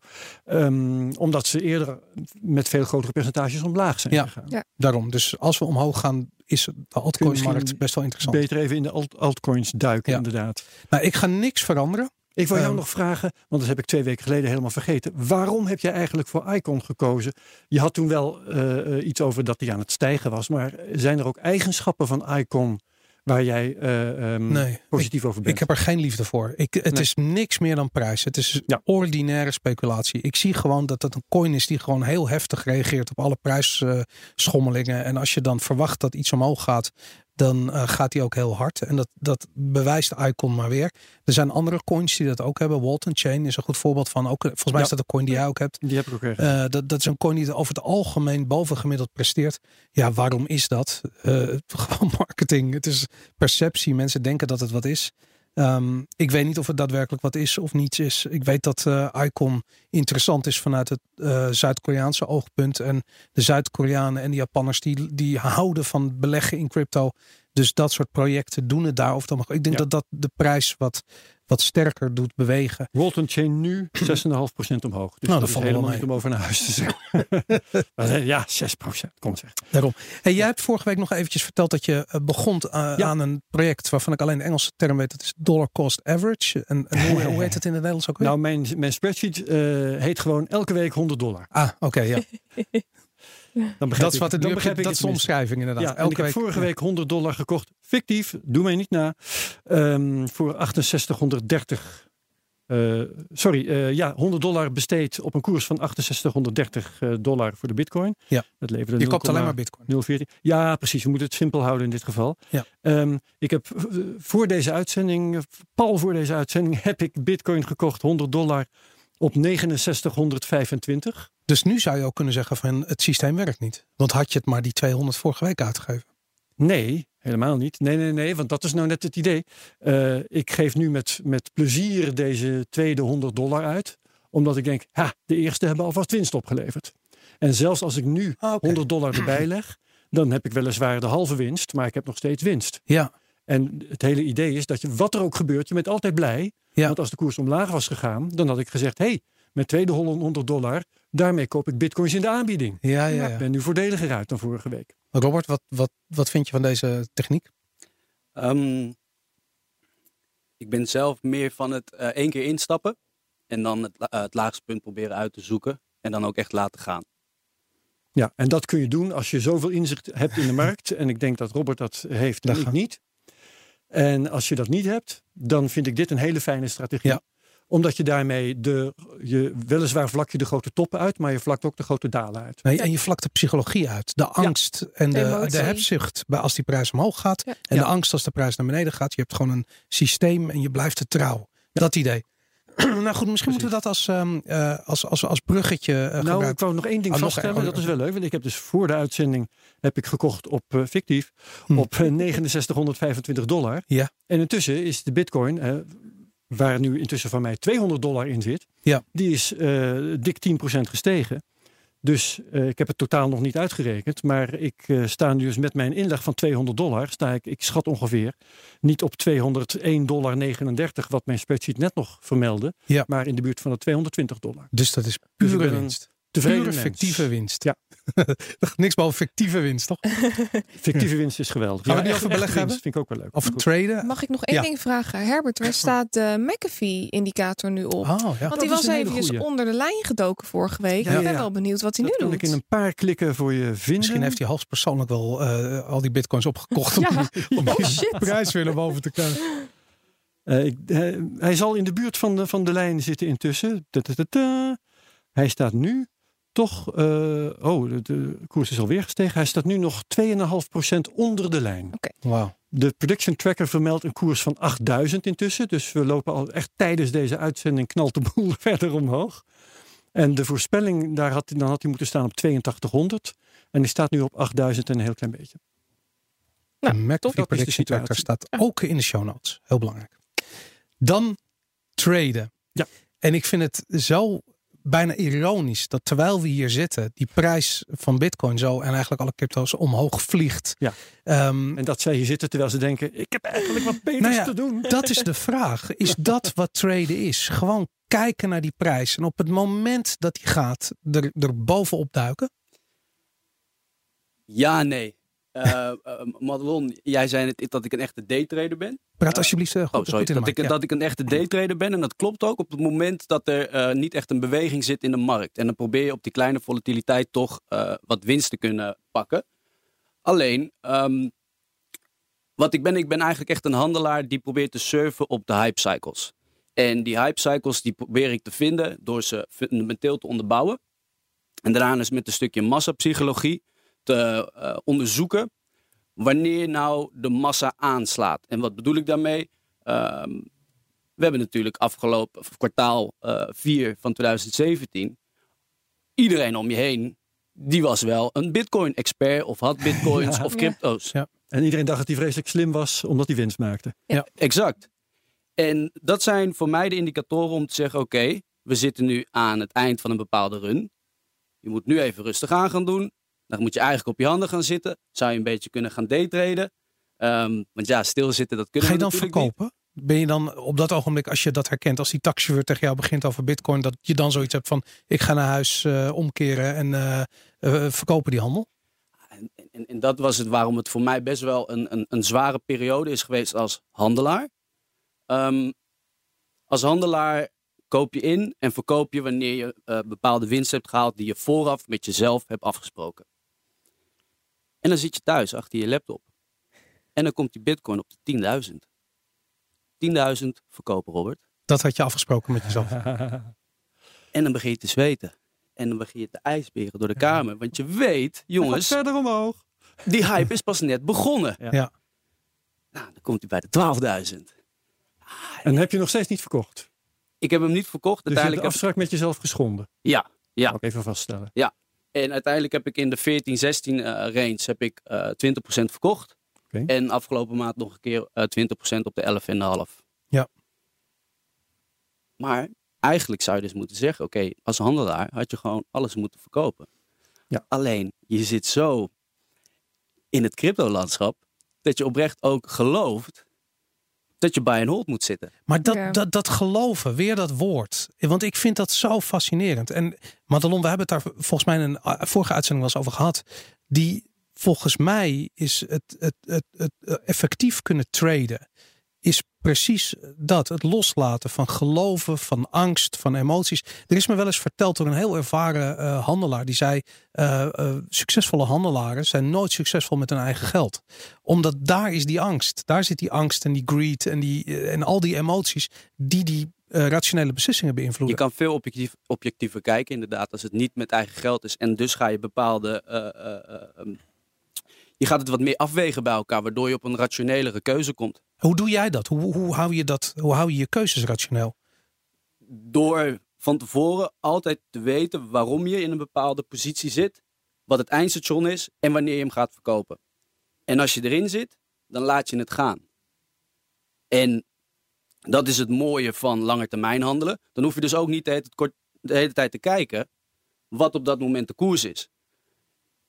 Um, omdat ze eerder met veel grotere percentages omlaag zijn ja, gegaan. Ja. Daarom. Dus als we omhoog gaan, is de altcoin-markt best wel interessant. Beter even in de alt altcoins duiken, Ja. inderdaad. Nou, ik ga niks veranderen. Ik wil jou Ehm. nog vragen, want dat heb ik twee weken geleden helemaal vergeten. Waarom heb jij eigenlijk voor Icon gekozen? Je had toen wel eh, iets over dat die aan het stijgen was. Maar zijn er ook eigenschappen van Icon waar jij eh, ehm, Nee, positief over bent? Ik heb er geen liefde voor. Ik, het Nee. is niks meer dan prijs. Het is Ja. ordinaire speculatie. Ik zie gewoon dat het een coin is die gewoon heel heftig reageert op alle prijsschommelingen. en als je dan verwacht dat iets omhoog gaat, dan eh, gaat die ook heel hard. En dat, dat bewijst Icon maar weer. Er zijn andere coins die dat ook hebben. Walton Chain is een goed voorbeeld van. Ook, volgens mij Ja. is dat een coin die jij ook hebt. Die heb ik ook. Eh, dat, dat is een coin die over het algemeen bovengemiddeld presteert. Ja, waarom is dat? Eh, gewoon marketing. Het is perceptie. Mensen denken dat het wat is. Ehm, ik weet niet of het daadwerkelijk wat is of niets is. Ik weet dat eh, Icon interessant is vanuit het eh, Zuid-Koreaanse oogpunt. En de Zuid-Koreanen en de Japanners die, die houden van beleggen in crypto. Dus dat soort projecten doen het daar. Of dan. Ik denk Ja. dat dat de prijs wat, wat sterker doet bewegen. Walton Chain nu 6,5% omhoog. Dus Nou, dat valt wel helemaal mee. niet om over naar huis te zeggen. Eh, ja, 6%. Kom zeg. Daarom. Hey, jij hebt vorige week nog eventjes verteld dat je eh, begon eh, Ja. aan een project waarvan ik alleen de Engelse term weet. Dat is dollar cost average. En, en hoe, hoe heet het in het Nederlands ook weer? Nou, mijn, mijn spreadsheet eh, heet gewoon elke week 100 dollar. ah, oké, ja. Dan begrijp Dat is ik- wat het dan nu begrijp ik Dat is omschrijving inderdaad. Ja, ik heb vorige week 100 dollar gekocht. Fictief, doe mij niet na. Ehm, voor 6830. eh, sorry, eh, ja, 100 dollar besteed op een koers van 6830 eh, dollar voor de bitcoin. Ja. Dat leverde Je koopt alleen maar 0,014. bitcoin. Ja, precies. We moeten het simpel houden in dit geval. Ja. Ehm, ik heb voor deze uitzending, pal voor deze uitzending, heb ik bitcoin gekocht, 100 dollar op 6925. Dus nu zou je ook kunnen zeggen van het systeem werkt niet. Want had je het maar die 200 vorige week uitgegeven. Nee, helemaal niet. Nee, nee, nee, want dat is nou net het idee. Eh, ik geef nu met, met plezier deze tweede 100 dollar uit. Omdat ik denk, ha, de eerste hebben alvast winst opgeleverd. En zelfs als ik nu Ah, oké. 100 dollar erbij leg, dan heb ik weliswaar de halve winst, maar ik heb nog steeds winst. Ja, En het hele idee is dat je, wat er ook gebeurt, je bent altijd blij. Ja. Want als de koers omlaag was gegaan, dan had ik gezegd, hé, hey, met tweede 100 dollar, daarmee koop ik bitcoins in de aanbieding. ja, ja. Ik ben nu voordeliger uit dan vorige week. Robert, wat, wat, wat vind je van deze techniek? Ehm, ik ben zelf meer van het eh, één keer instappen en dan het, eh, het laagste punt proberen uit te zoeken en dan ook echt laten gaan. Ja, en dat kun je doen als je zoveel inzicht hebt in de markt. En ik denk dat Robert dat heeft en ik niet. En als je dat niet hebt, dan vind ik dit een hele fijne strategie. Ja. Omdat je daarmee de, je, weliswaar vlak je de grote toppen uit, maar je vlakt ook de grote dalen uit. Nee, en je vlakt de psychologie uit. De angst en de, Emotie. de hebzucht bij als die prijs omhoog gaat. Ja. En Ja. de angst als de prijs naar beneden gaat. Je hebt gewoon een systeem en je blijft het trouw. Dat idee. nou goed, misschien moeten we dat als, ehm, eh, als, als, als bruggetje eh, nou, ik gebruiken. wou nog één ding Oh, nog vaststellen. Oh, dat is wel leuk. Want ik heb dus voor de uitzending heb ik gekocht op eh, fictief Hm. op eh, 6925 dollar. Ja. En intussen is de bitcoin, eh, waar nu intussen van mij 200 dollar in zit, Ja. die is eh, dik 10% gestegen. Dus eh, ik heb het totaal nog niet uitgerekend. Maar ik eh, sta nu dus met mijn inleg van 200 dollar. Sta ik, ik schat ongeveer niet op 201,39 dollar, wat mijn spreadsheet net nog vermeldde. Ja. Maar in de buurt van de 220 dollar. Dus dat is pure winst. Tevreden Pure fictieve winst. Ja. Niks behalve fictieve winst, toch? Fictieve winst is geweldig. Gaan we niet over beleggen winst Vind ik ook wel leuk. Of traden. Mag ik nog één Ja. ding vragen? Herbert, waar staat de McAfee-indicator nu op? Oh, ja. Want dat die was eventjes goeie. onder de lijn gedoken vorige week. Ja, ik ja, ben wel benieuwd wat hij Dat nu kan doet. ik in een paar klikken voor je vinden. Misschien heeft hij hoogstpersoonlijk wel eh, al die bitcoins opgekocht. Om, om Oh, shit. prijs weer naar boven te krijgen. Eh, ik, eh, hij zal in de buurt van de, van de lijn zitten intussen. Hij staat nu toch... eh, oh, de, de koers is alweer gestegen. Hij staat nu nog 2,5% onder de lijn. Wauw. De prediction tracker vermeldt een koers van 8000 intussen. Dus we lopen al echt tijdens deze uitzending knalt de boel verder omhoog. En de voorspelling, daar had, dan had hij moeten staan op 8200. En die staat nu op 8000 en een heel klein beetje. Nou, de dat is McAfee de Prediction Tracker situatie. staat ook in de show notes. Heel belangrijk. Dan traden. Ja. En ik vind het zo bijna ironisch dat terwijl we hier zitten, die prijs van Bitcoin zo en eigenlijk alle crypto's omhoog vliegt. Ja. Ehm, En dat zij hier zitten terwijl ze denken, ik heb eigenlijk wat beters Nou ja, te doen. dat is de vraag. Is dat wat traden is? Gewoon kijken naar die prijs. En op het moment dat die gaat, er, er bovenop duiken. Ja, nee. Eh eh, Madelon, jij zei net dat ik een echte daytrader ben. Praat alsjeblieft uh, goed, Oh, sorry. goed Dat ik, ja. dat ik een echte daytrader ben. En dat klopt ook op het moment dat er eh, niet echt een beweging zit in de markt. En dan probeer je op die kleine volatiliteit toch eh, wat winst te kunnen pakken. Alleen, ehm, wat ik ben, ik ben eigenlijk echt een handelaar die probeert te surfen op de hype cycles. En die hype cycles die probeer ik te vinden door ze fundamenteel te onderbouwen. En daarna is met een stukje massapsychologie te eh, onderzoeken wanneer nou de massa aanslaat. En wat bedoel ik daarmee? Ehm, we hebben natuurlijk afgelopen kwartaal 4 van 2017. Iedereen om je heen, die was wel een bitcoin-expert of had bitcoins Ja. of Ja. crypto's. Ja. En iedereen dacht dat hij vreselijk slim was, omdat hij winst maakte. Exact. En dat zijn voor mij de indicatoren om te zeggen: oké, we zitten nu aan het eind van een bepaalde run. Je moet nu even rustig aan gaan doen. Dan moet je eigenlijk op je handen gaan zitten. Zou je een beetje kunnen gaan daytraden. Ehm, want ja, stilzitten, dat kunnen Ga je we dan niet. verkopen? Ben je dan op dat ogenblik, als je dat herkent, als die taxichauffeur tegen jou begint over bitcoin, dat je dan zoiets hebt van ik ga naar huis eh, omkeren en eh, verkopen die handel? En, en, en dat was het waarom het voor mij best wel een, een, een zware periode is geweest als handelaar. Ehm, als handelaar koop je in en verkoop je wanneer je bepaalde winst hebt gehaald die je vooraf met jezelf hebt afgesproken. En dan zit je thuis achter je laptop. En dan komt die bitcoin op de 10.000. 10.000 verkopen, Robert. Dat had je afgesproken met jezelf. En dan begin je te zweten. En dan begin je te ijsberen door de kamer. Want je weet, jongens, verder omhoog. die hype is pas net begonnen. Ja. Ja. Nou, dan komt hij bij de 12.000. En heb je nog steeds niet verkocht? Ik heb hem niet verkocht. Dus je hebt Uiteindelijk heb... afspraak met jezelf geschonden. Ja, ja. Ook even vaststellen. En uiteindelijk heb ik in de 14, 16 eh, range heb ik eh 20% verkocht. Oké. En afgelopen maand nog een keer eh 20% op de 11,5. Ja. Maar eigenlijk zou je dus moeten zeggen, oké, als handelaar had je gewoon alles moeten verkopen. Ja. Alleen, je zit zo in het crypto-landschap dat je oprecht ook gelooft dat je buy and hold moet zitten. Maar dat, Ja. dat, dat geloven, weer dat woord. Want ik vind dat zo fascinerend. En Madelon, we hebben het daar volgens mij in een uh, vorige uitzending wel eens over gehad. Die volgens mij is het, het, het, het, eh, effectief kunnen traden. Is precies dat. Het loslaten van geloven, van angst, van emoties. Er is me wel eens verteld door een heel ervaren eh, handelaar. Die zei, eh, eh, succesvolle handelaren zijn nooit succesvol met hun eigen geld. Omdat daar is die angst. Daar zit die angst en die greed en, die, en al die emoties die die rationele beslissingen Je beïnvloeden. kan veel objectief, objectiever kijken, inderdaad, als het niet met eigen geld is. En dus ga je bepaalde. eh, eh, eh, ehm, je gaat het wat meer afwegen bij elkaar, waardoor je op een rationelere keuze komt. Hoe doe jij dat? Hoe, hoe, hou je dat? hoe hou je je keuzes rationeel? Door van tevoren altijd te weten waarom je in een bepaalde positie zit, wat het eindstation is en wanneer je hem gaat verkopen. En als je erin zit, dan laat je het gaan. En dat is het mooie van langetermijn handelen. Dan hoef je dus ook niet de hele, de hele tijd te kijken wat op dat moment de koers is.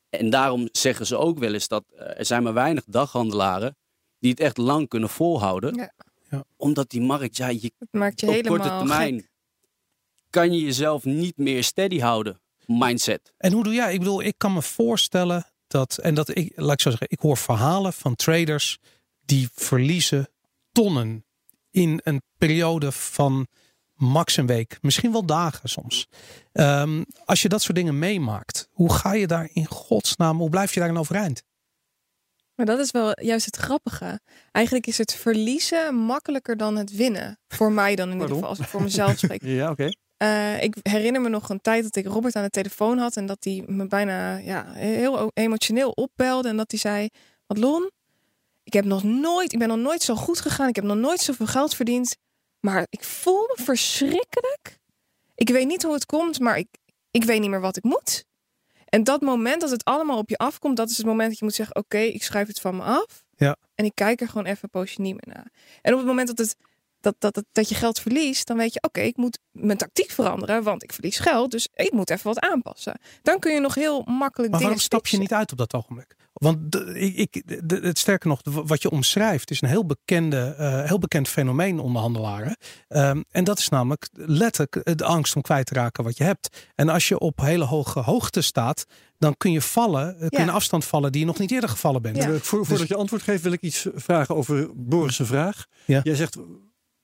En daarom zeggen ze ook wel eens dat eh, er zijn maar weinig daghandelaren die het echt lang kunnen volhouden. Ja. Ja. Omdat die markt, ja, je Het maakt je op helemaal korte termijn gek. kan je jezelf niet meer steady houden. Mindset. En hoe doe jij? Ik bedoel, ik kan me voorstellen dat, en dat ik, laat ik zo zeggen, ik hoor verhalen van traders die verliezen tonnen in een periode van max een week, misschien wel dagen soms. Ehm, als je dat soort dingen meemaakt, hoe ga je daar in godsnaam, hoe blijf je daarin overeind? Maar dat is wel juist het grappige. Eigenlijk is het verliezen makkelijker dan het winnen. Voor mij dan in ieder geval, als ik voor mezelf spreek. Ja, oké. Eh, ik herinner me nog een tijd dat ik Robert aan de telefoon had en dat hij me bijna ja, heel emotioneel opbelde en dat hij zei: Madelon, ik heb nog nooit, ik ben nog nooit zo goed gegaan, ik heb nog nooit zoveel geld verdiend, maar ik voel me verschrikkelijk. Ik weet niet hoe het komt, maar ik, ik weet niet meer wat ik moet. En dat moment dat het allemaal op je afkomt, dat is het moment dat je moet zeggen: Oké, ik schrijf het van me af. Ja. En ik kijk er gewoon even een poosje niet meer naar. En op het moment dat het dat, dat, dat, dat je geld verliest, dan weet je, oké, ik moet mijn tactiek veranderen, want ik verlies geld, dus ik moet even wat aanpassen. Dan kun je nog heel makkelijk Maar dingen waarom stap je niet uit op dat ogenblik? Want de, ik, het sterker nog, wat je omschrijft, is een heel, bekende, eh, heel bekend fenomeen onder handelaren. Ehm, en dat is namelijk letterlijk de angst om kwijt te raken wat je hebt. En als je op hele hoge hoogte staat, dan kun je vallen, eh, kun je een afstand vallen die je nog niet eerder gevallen bent. Ja. Eh, Voor, voordat je antwoord geeft, wil ik iets vragen over Boris' vraag. Ja. Jij zegt,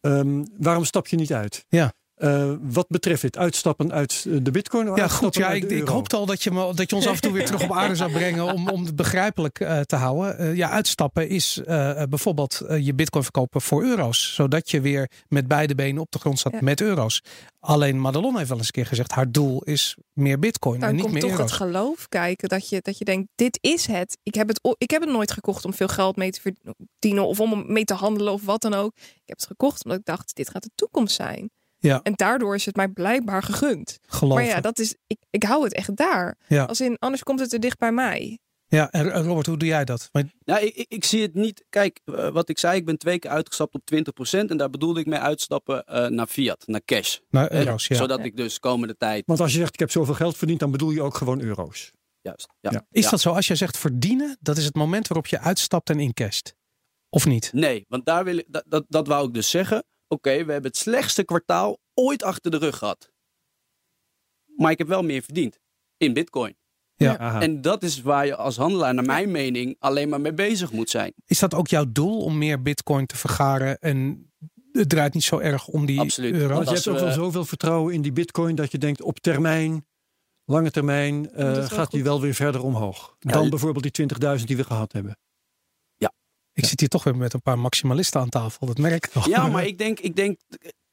ehm, waarom stap je niet uit? Ja. Eh, wat betreft het uitstappen uit eh, de bitcoin? Ja, goed. Ja, ik, ik hoopte al dat je, me, dat je ons af en toe weer terug op aarde zou brengen om, om het begrijpelijk eh, te houden. Eh, ja, uitstappen is eh, bijvoorbeeld je bitcoin verkopen voor euro's. Zodat je weer met beide benen op de grond staat Ja. met euro's. Alleen Madelon heeft wel eens een keer gezegd, haar doel is meer bitcoin Dan en niet komt meer toch euro's. het geloof kijken dat je, dat je denkt, dit is het. Ik heb het, ik heb het nooit gekocht om veel geld mee te verdienen of om mee te handelen of wat dan ook. Ik heb het gekocht omdat ik dacht, dit gaat de toekomst zijn. Ja. En daardoor is het mij blijkbaar gegund. Geloven. Maar ja, dat is, ik, ik hou het echt daar. Ja. Als in, anders komt het te dicht bij mij. Ja, en Robert, hoe doe jij dat? Want- Nou, ik, ik, zie het niet. Kijk, eh, wat ik zei, ik ben twee keer uitgestapt op 20%. En daar bedoelde ik mee uitstappen eh, naar fiat, naar cash. Nou, Hè? euro's, ja. Zodat ik dus komende tijd. Want als je zegt, ik heb zoveel geld verdiend, dan bedoel je ook gewoon euro's. Juist. Ja. Ja. Is Ja. dat zo? Als je zegt verdienen, dat is het moment waarop je uitstapt en incasht. Of niet? Nee, want daar wil ik, dat, dat, dat wou ik dus zeggen. Oké, we hebben het slechtste kwartaal ooit achter de rug gehad. Maar ik heb wel meer verdiend. In bitcoin. Ja. En dat is waar je als handelaar, naar mijn mening, alleen maar mee bezig moet zijn. Is dat ook jouw doel om meer bitcoin te vergaren en het draait niet zo erg om die Absoluut. euro? Want je hebt ook we- wel zoveel vertrouwen in die bitcoin dat je denkt op termijn, lange termijn, eh, gaat die wel weer verder omhoog. Ja, Dan bijvoorbeeld die 20.000 die we gehad hebben. Ik zit hier toch weer met een paar maximalisten aan tafel. Dat merk ik nog. Ja, maar ik denk, ik denk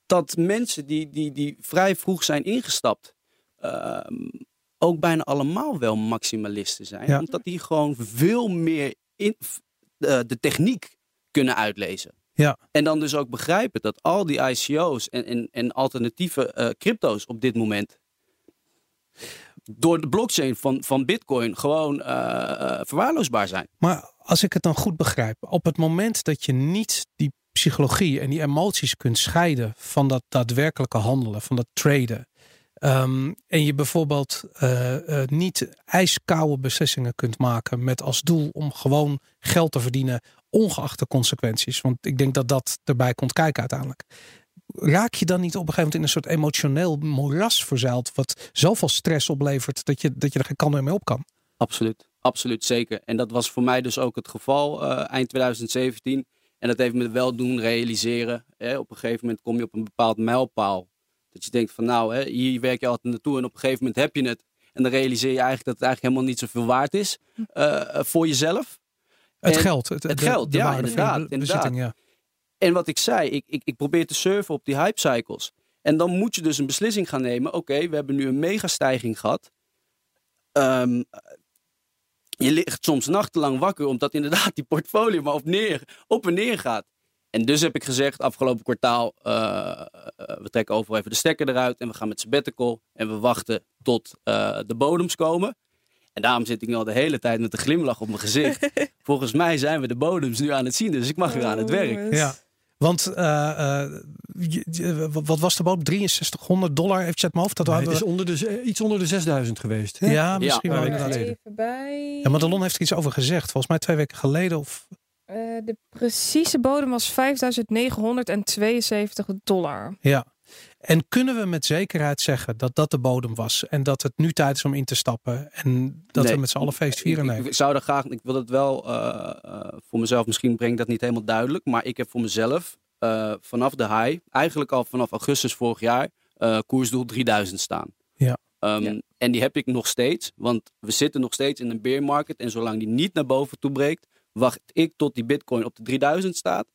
dat mensen die, die, die vrij vroeg zijn ingestapt, ehm, ook bijna allemaal wel maximalisten zijn. Ja. Omdat die gewoon veel meer in, de, de techniek kunnen uitlezen. Ja. En dan dus ook begrijpen dat al die ICO's en, en, en alternatieve eh, crypto's op dit moment door de blockchain van, van Bitcoin gewoon eh, eh, verwaarloosbaar zijn. Maar als ik het dan goed begrijp, op het moment dat je niet die psychologie en die emoties kunt scheiden van dat daadwerkelijke handelen, van dat traden. ehm, en je bijvoorbeeld eh, niet ijskoude beslissingen kunt maken met als doel om gewoon geld te verdienen, ongeacht de consequenties. Want ik denk dat dat erbij komt kijken uiteindelijk. Raak je dan niet op een gegeven moment in een soort emotioneel moeras verzeild, wat zoveel stress oplevert dat je, dat je er geen meer mee op kan? Absoluut, absoluut zeker. En dat was voor mij dus ook het geval eh, eind 2017. En dat heeft me wel doen realiseren. Hè. Op een gegeven moment kom je op een bepaald mijlpaal. Dat je denkt van nou, hè, hier werk je altijd naartoe en op een gegeven moment heb je het. En dan realiseer je eigenlijk dat het eigenlijk helemaal niet zoveel waard is eh, voor jezelf. Het En geld. Het, het de- geld, de ja, de inderdaad, be- bezitting, ja. En wat ik zei, ik, ik, ik probeer te surfen op die hype cycles. En dan moet je dus een beslissing gaan nemen. Oké, we hebben nu een megastijging gehad. Ehm, je ligt soms nachtenlang wakker omdat inderdaad die portfolio maar op, neer, op en neer gaat. En dus heb ik gezegd, afgelopen kwartaal, eh, eh, we trekken overal even de stekker eruit en we gaan met sabbatical en we wachten tot eh, de bodems komen. En daarom zit ik nu al de hele tijd met een glimlach op mijn gezicht. Volgens mij zijn we de bodems nu aan het zien, dus ik mag weer aan het werk. jongens. Ja. Want eh, eh, je- je- wat was de boot? 6300 dollar heeft je uit mijn hoofd? Dat Nee, hadden het is we- onder de, iets onder de 6000 geweest. ja, misschien Ja, wel inderdaad. Even bij. Ja, maar Delon heeft er iets over gezegd. Volgens mij twee weken geleden. Of, Eh, de precieze bodem was 5.972 dollar. ja. En kunnen we met zekerheid zeggen dat dat de bodem was? En dat het nu tijd is om in te stappen? En dat Nee. we met z'n allen feest vieren? Ik, Nee. ik, ik zou dat graag, ik wil het wel eh, eh, voor mezelf, misschien breng ik dat niet helemaal duidelijk, maar ik heb voor mezelf eh, vanaf de high, eigenlijk al vanaf augustus vorig jaar, eh, koersdoel 3000 staan. Ja. Ehm, Ja. En die heb ik nog steeds, want we zitten nog steeds in een bear market en zolang die niet naar boven toe breekt, wacht ik tot die bitcoin op de 3000 staat.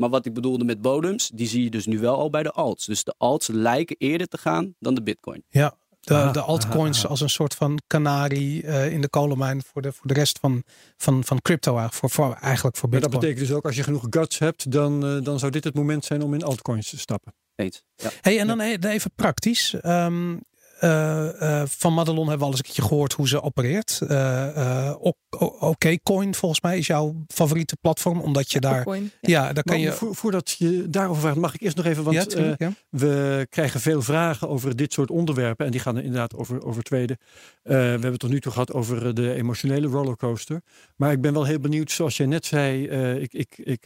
Maar wat ik bedoelde met bodems, die zie je dus nu wel al bij de alts. Dus de alts lijken eerder te gaan dan de bitcoin. Ja, de, Aha, de altcoins aha, aha. als een soort van kanarie eh, in de kolenmijn voor de, voor de rest van, van, van crypto eigenlijk. Voor, voor, eigenlijk voor Maar dat bitcoin. betekent dus ook als je genoeg guts hebt, dan, eh, dan zou dit het moment zijn om in altcoins te stappen. Eens. Ja. Hey, en dan e- even praktisch. Ehm, eh, eh, van Madelon hebben we al eens een keertje gehoord hoe ze opereert. Eh, eh, O- O- Oké Coin volgens mij is jouw favoriete platform. Omdat je daar... Bitcoin. Ja, daar kan Maar je... vo- voordat je daarover vraagt, mag ik eerst nog even, want ja, tuurlijk, ja. we krijgen veel vragen over dit soort onderwerpen. En die gaan inderdaad over, over tweede. Eh, we hebben het tot nu toe gehad over de emotionele rollercoaster. Maar ik ben wel heel benieuwd, zoals jij net zei, eh, ik, ik, ik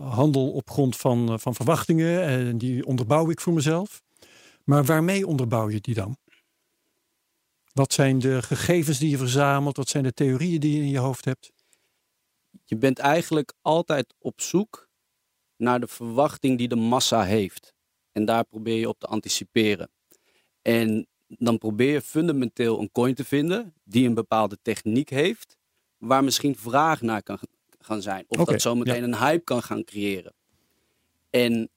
handel op grond van, van verwachtingen. En die onderbouw ik voor mezelf. Maar waarmee onderbouw je die dan? Wat zijn de gegevens die je verzamelt? Wat zijn de theorieën die je in je hoofd hebt? Je bent eigenlijk altijd op zoek naar de verwachting die de massa heeft. En daar probeer je op te anticiperen. En dan probeer je fundamenteel een coin te vinden die een bepaalde techniek heeft, waar misschien vraag naar kan gaan zijn. Of dat zometeen een hype kan gaan creëren. En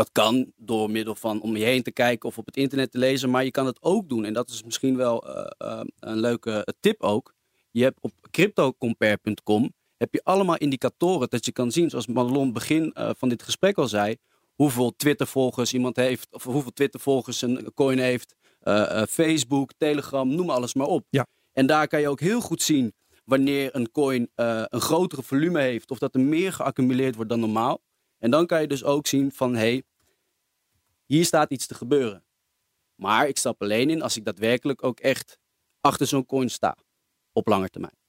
dat kan door middel van om je heen te kijken of op het internet te lezen, maar je kan het ook doen. En dat is misschien wel eh, eh, een leuke tip ook. Je hebt op cryptocompare.com heb je allemaal indicatoren dat je kan zien, zoals Madelon begin eh, van dit gesprek al zei, hoeveel Twitter-volgers iemand heeft, of hoeveel Twitter-volgers een coin heeft, Facebook, Telegram, noem alles maar op. Ja. En daar kan je ook heel goed zien wanneer een coin een grotere volume heeft of dat er meer geaccumuleerd wordt dan normaal. En dan kan je dus ook zien van, hé, hey, hier staat iets te gebeuren. Maar ik stap alleen in als ik daadwerkelijk ook echt achter zo'n coin sta. Op lange termijn.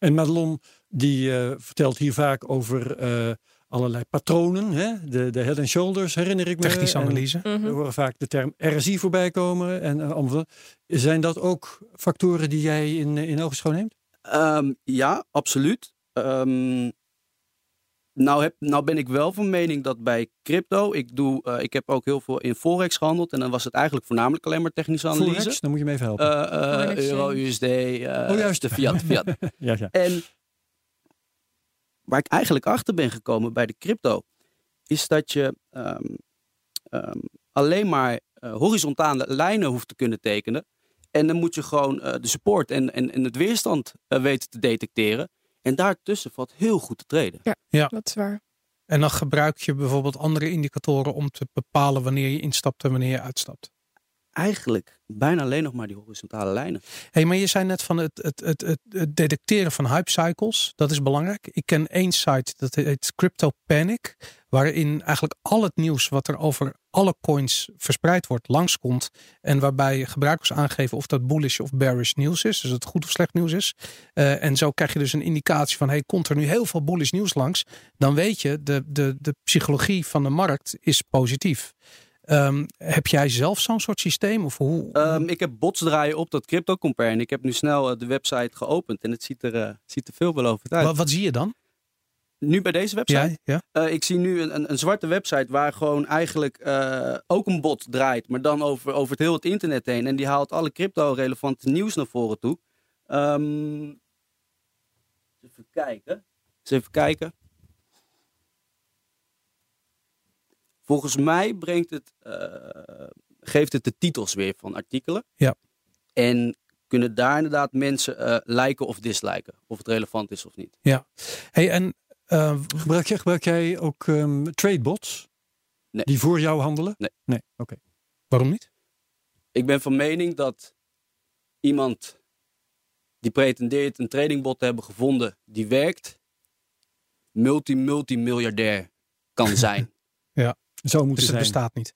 En Madelon die eh, vertelt hier vaak over eh, allerlei patronen. Hè? De, de head and shoulders herinner ik me. Technische En analyse. Mhm. We horen vaak de term RSI voorbij komen. En, allemaal. Zijn dat ook factoren die jij in, in ogenschouw neemt? Ehm, ja, absoluut. Ehm, nou, heb, nou ben ik wel van mening dat bij crypto, ik, doe, eh, ik heb ook heel veel in Forex gehandeld. En dan was het eigenlijk voornamelijk alleen maar technische analyse. Forex, dan moet je me even helpen. Eh, eh, euro. USD, eh, Oh, juist. de fiat, fiat. ja, ja. En waar ik eigenlijk achter ben gekomen bij de crypto, is dat je ehm, ehm, alleen maar eh, horizontale lijnen hoeft te kunnen tekenen. En dan moet je gewoon eh, de support en, en, en het weerstand weten te detecteren. En daartussen valt heel goed te treden. Dat is waar. En dan gebruik je bijvoorbeeld andere indicatoren om te bepalen wanneer je instapt en wanneer je uitstapt. Eigenlijk bijna alleen nog maar die horizontale lijnen. hey, maar je zei net van het, het, het, het, het detecteren van hype cycles. Dat is belangrijk. Ik ken één site, dat heet Crypto Panic. Waarin eigenlijk al het nieuws wat er over alle coins verspreid wordt, langskomt. En waarbij gebruikers aangeven of dat bullish of bearish nieuws is. Dus dat het goed of slecht nieuws is. Eh, en zo krijg je dus een indicatie van, hey, komt er nu heel veel bullish nieuws langs? Dan weet je, de, de, de psychologie van de markt is positief. Ehm, heb jij zelf zo'n soort systeem? Of hoe? Ehm, ik heb bots draaien op dat crypto compare. En ik heb nu snel eh, de website geopend. En het ziet er, eh, ziet er veelbelovend uit. wat, wat zie je dan? Nu bij deze website? Ja, ja. Eh, ik zie nu een, een, een zwarte website waar gewoon eigenlijk eh, ook een bot draait, maar dan over, over het heel het internet heen. En die haalt alle crypto-relevante nieuws naar voren toe. Ehm, eens even kijken. Eens even kijken. Volgens mij brengt het, eh, geeft het de titels weer van artikelen. Ja. En kunnen daar inderdaad mensen eh liken of disliken. Of het relevant is of niet. Hey, en eh, Gebruik, jij, gebruik jij ook ehm, tradebots? Nee. Die voor jou handelen? Nee. Nee, oké. waarom niet? Ik ben van mening dat iemand die pretendeert een tradingbot te hebben gevonden die werkt, multi-multimiljardair kan zijn. Zou moeten Dus het zijn. bestaat niet.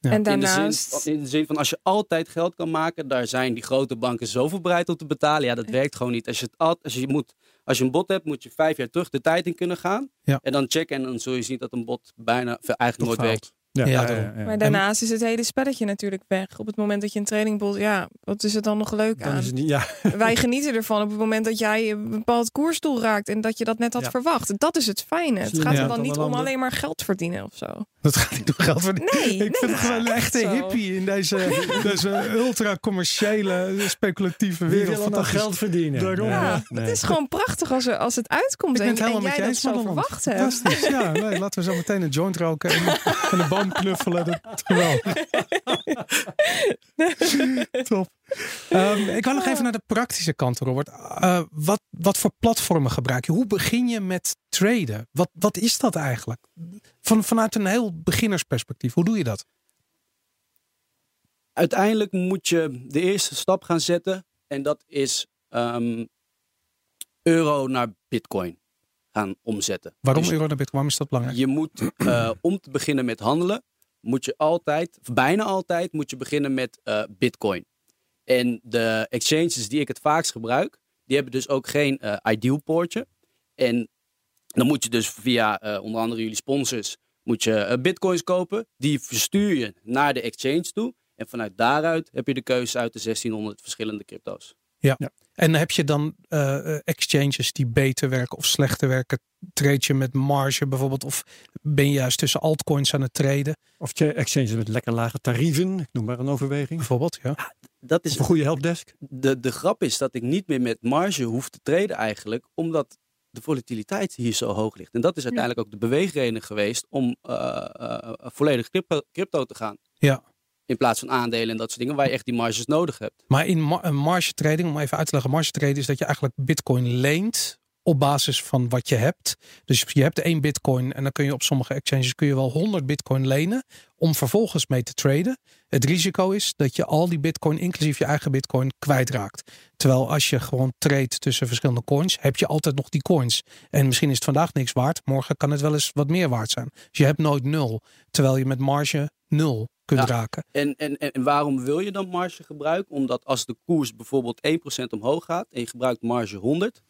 Ja. En in, de daarnaast, zin, in de zin van als je altijd geld kan maken, daar zijn die grote banken zoveel bereid om te betalen. Ja, dat werkt gewoon niet. Als je, het al, als je, moet, als je een bot hebt, moet je vijf jaar terug de tijd in kunnen gaan. Ja. En dan checken en dan zul je zien dat een bot bijna eigenlijk nooit werkt. Ja, Ja, ja, ja, daarom. ja. maar daarnaast is het hele spelletje natuurlijk weg. Op het moment dat je een trainingbot, ja, wat is er dan nog leuk Dan aan? is het niet, ja, Wij genieten ervan op het moment dat jij een bepaald koersdoel raakt en dat je dat net had Ja. verwacht. Dat is het fijne. Het gaat er dan niet om alleen maar geld verdienen of zo. Dat gaat niet om geld verdienen. Nee, Ik nee, vind het gewoon een echte zo. hippie in deze, deze ultra commerciële, speculatieve wie wereld. wil er nog Fantastisch. geld verdienen? Daarom. Ja, Nee. het is gewoon prachtig als, er, als het uitkomt Ik ben en, het en met jij dat zo verwacht hebt. Fantastisch. Ja, nee, laten we zo meteen een joint roken en, en een boom knuffelen. Dat. Top. Ehm, ik wil nog even naar de praktische kant, Robert. Eh, wat, wat voor platformen gebruik je? Hoe begin je met traden? Wat, wat is dat eigenlijk? Van, vanuit een heel beginnersperspectief, hoe doe je dat? uiteindelijk moet je de eerste stap gaan zetten. En dat is ehm, euro naar bitcoin gaan omzetten. Waarom Dus euro naar bitcoin? Waarom is dat belangrijk? je moet, eh, om te beginnen met handelen, moet je altijd, of bijna altijd, moet je beginnen met eh, bitcoin. En de exchanges die ik het vaakst gebruik, die hebben dus ook geen eh, ideal poortje. En dan moet je dus via eh, onder andere jullie sponsors, moet je eh, bitcoins kopen. Die verstuur je naar de exchange toe. En vanuit daaruit heb je de keuze uit de 1600 verschillende crypto's. En heb je dan exchanges die beter werken of slechter werken? Trade je met marge bijvoorbeeld? Of ben je juist tussen altcoins aan het traden? Of je exchanges met lekker lage tarieven. Ik noem maar een overweging. Bijvoorbeeld, ja. Dat is Of een goede helpdesk. de, de grap is dat ik niet meer met marge hoef te traden eigenlijk, omdat de volatiliteit hier zo hoog ligt. En dat is uiteindelijk ook de beweegreden geweest om eh, eh, volledig crypto, crypto te gaan. Ja. In plaats van aandelen en dat soort dingen, waar je echt die marges nodig hebt. Maar in ma- een marge trading, om even uit te leggen, marge trading is dat je eigenlijk bitcoin leent op basis van wat je hebt. Dus je hebt één bitcoin en dan kun je op sommige exchanges kun je wel 100 bitcoin lenen om vervolgens mee te traden. Het risico is dat je al die bitcoin, inclusief je eigen bitcoin, kwijtraakt. Terwijl als je gewoon trade tussen verschillende coins, heb je altijd nog die coins. En misschien is het vandaag niks waard, morgen kan het wel eens wat meer waard zijn. Dus je hebt nooit nul, terwijl je met marge nul kunt Ja. raken. En, en, en en waarom wil je dan marge gebruiken? Omdat als de koers bijvoorbeeld 1% omhoog gaat en je gebruikt marge 100,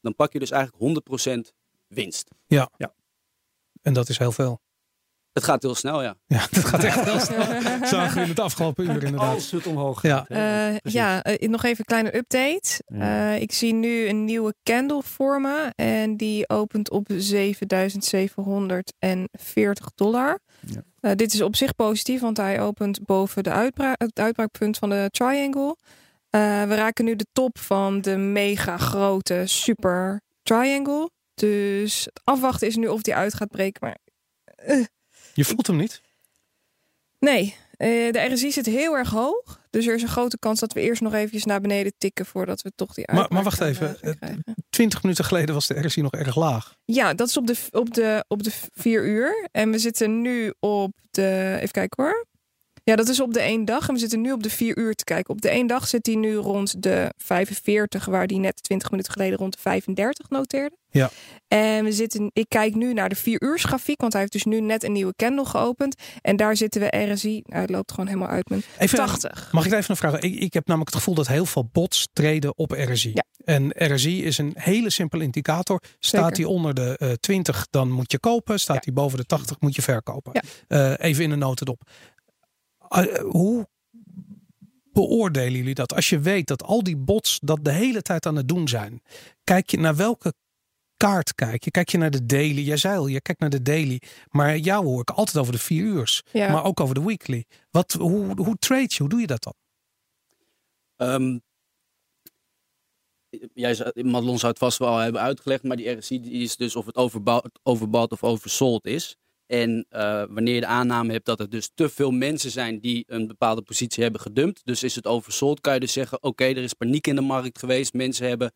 dan pak je dus eigenlijk 100% winst. En dat is heel veel. Het gaat heel snel, ja. Ja, dat gaat echt heel snel. Zagen we in het afgelopen uur inderdaad. Als het omhoog Ja. gaat. Eh, ja, eh, nog even een kleine update. Ja. Eh, ik zie nu een nieuwe candle voor me. En die opent op 7740 dollar. Ja. Eh, dit is op zich positief, want hij opent boven de uitbra het uitbraakpunt van de triangle. Eh, we raken nu de top van de mega grote super triangle. Dus het afwachten is nu of die uit gaat breken. Maar Je voelt hem niet. Nee, eh, de RSI zit heel erg hoog. Dus er is een grote kans dat we eerst nog eventjes naar beneden tikken voordat we toch die Maar- maar wacht even, eh. 20 minuten geleden was de RSI nog erg laag. Ja, dat is op de, op, de, op de vier uur. En we zitten nu op de. Even kijken hoor. Ja, dat is op de één dag. En we zitten nu op de vier uur te kijken. Op de één dag zit hij nu rond de 45, waar die net 20 minuten geleden rond de 35 noteerde. Ja. En we zitten, ik kijk nu naar de vier uur grafiek, want hij heeft dus nu net een nieuwe candle geopend. En daar zitten we RSI. Nou, het loopt gewoon helemaal uit mijn Even, 80. Mag ik even een vraag? Ik, ik heb namelijk het gevoel dat heel veel bots treden op RSI. Ja. En RSI is een hele simpele indicator. Staat hij onder de eh 20, dan moet je kopen. Staat Ja. hij boven de 80, moet je verkopen. Ja. Eh, even in de notendop. Uh, hoe beoordelen jullie dat? Als je weet dat al die bots dat de hele tijd aan het doen zijn. Kijk je naar welke kaart kijk je? Kijk je naar de daily? Jij zei al, je kijkt naar de daily. Maar jou hoor ik altijd over de vier uur. Ja. Maar ook over de weekly. Wat, hoe, hoe trade je? Hoe doe je dat dan? Ehm, jij zou, Madelon zou het vast wel hebben uitgelegd, maar die RSI die is dus of het overbouwd, overbouwd of oversold is. En eh, wanneer je de aanname hebt dat er dus te veel mensen zijn die een bepaalde positie hebben gedumpt, dus is het oversold, kan je dus zeggen, oké, er is paniek in de markt geweest, mensen hebben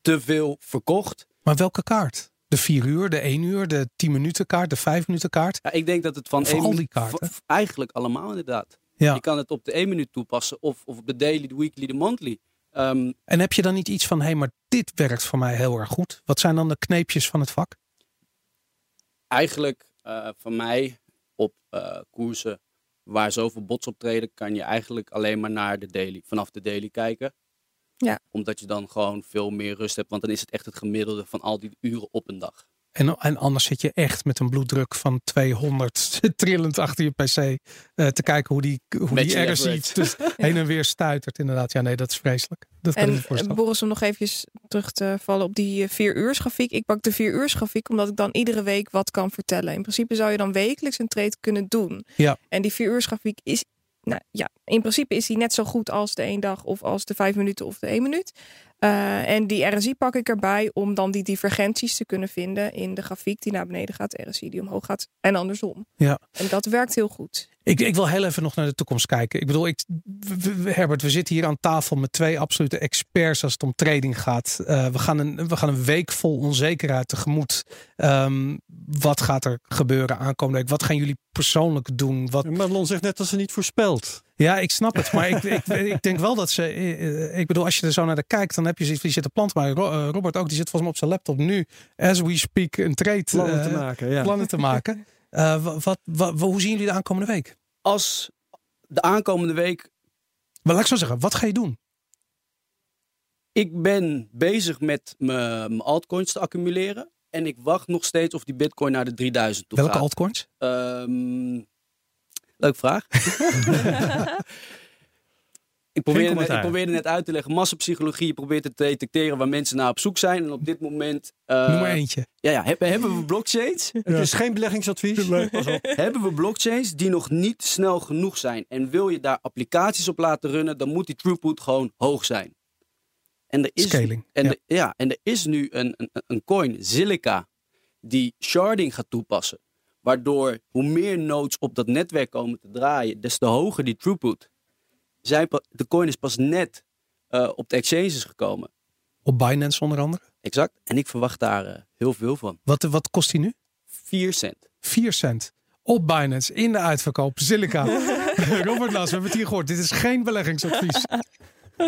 te veel verkocht. Maar welke kaart? De 4 uur, de 1 uur, de 10 minuten kaart, de 5 minuten kaart. Ja, ik denk dat het van één al die kaarten? eigenlijk allemaal inderdaad. Ja. Je kan het op de 1 minuut toepassen of, of op de daily, de weekly, de monthly. Ehm, En heb je dan niet iets van, hé, hey, maar dit werkt voor mij heel erg goed? Wat zijn dan de kneepjes van het vak? eigenlijk van mij op eh, koersen waar zoveel bots optreden, kan je eigenlijk alleen maar naar de daily, vanaf de daily kijken. Ja. Omdat je dan gewoon veel meer rust hebt, want dan is het echt het gemiddelde van al die uren op een dag. En, en anders zit je echt met een bloeddruk van 200 trillend achter je pc eh, te kijken hoe die, hoe die RSI leverage. dus heen en weer stuitert. Inderdaad, ja nee, dat is vreselijk. Dat kan ik En me voorstellen. eh, Boris, om nog eventjes terug te vallen op die eh, vier uur grafiek. Ik pak de vier uur grafiek omdat ik dan iedere week wat kan vertellen. In principe zou je dan wekelijks een trade kunnen doen. Ja. En die vier uur grafiek is, nou ja, in principe is die net zo goed als de één dag of als de vijf minuten of de één minuut. Eh, en die RSI pak ik erbij om dan die divergenties te kunnen vinden in de grafiek die naar beneden gaat, RSI die omhoog gaat en andersom. Ja. En dat werkt heel goed. Ik, ik wil heel even nog naar de toekomst kijken. Ik bedoel, ik, Herbert, we zitten hier aan tafel met twee absolute experts als het om trading gaat. Eh, we, gaan een, we gaan een week vol onzekerheid tegemoet. Ehm, wat gaat er gebeuren aankomende week? Wat gaan jullie persoonlijk doen. Wat, Madelon zegt net dat ze niet voorspelt. ja, ik snap het. Maar ik, ik, ik denk wel dat ze. eh, eh, Ik bedoel, als je er zo naar de kijkt, dan heb je zoiets. Die zit te planten. Maar Ro- Robert ook, die zit volgens mij op zijn laptop nu, as we speak, een trade. Plannen te maken. Ja. plannen te maken. Eh, wa- wat, wa- wa- hoe zien jullie de aankomende week? Als de aankomende week Maar laat ik zo zeggen, wat ga je doen? Ik ben bezig met mijn altcoins te accumuleren. En ik wacht nog steeds of die bitcoin naar de 3000 toe Welke gaat. altcoins? Ehm, leuke vraag. ik, probeerde net, commentaar. ik probeerde net uit te leggen. Massapsychologie je probeert te detecteren waar mensen naar op zoek zijn. En op dit moment... eh, Noem maar eentje. Ja, ja, hebben, hebben we blockchains? Het is geen beleggingsadvies. Hebben we blockchains die nog niet snel genoeg zijn. En wil je daar applicaties op laten runnen, dan moet die throughput gewoon hoog zijn. En er is, Scaling, En ja. de- ja, en er is nu een, een, een coin, Zilliqa, die sharding gaat toepassen. Waardoor hoe meer nodes op dat netwerk komen te draaien, des te hoger die throughput. Zij, pa- de coin is pas net eh, op de exchanges gekomen. Op Binance onder andere. Exact. En ik verwacht daar eh, heel veel van. Wat, wat kost die nu? 4 cent. 4 cent. Op Binance, in de uitverkoop, Silica. Robert Las, we hebben het hier gehoord. Dit is geen beleggingsadvies.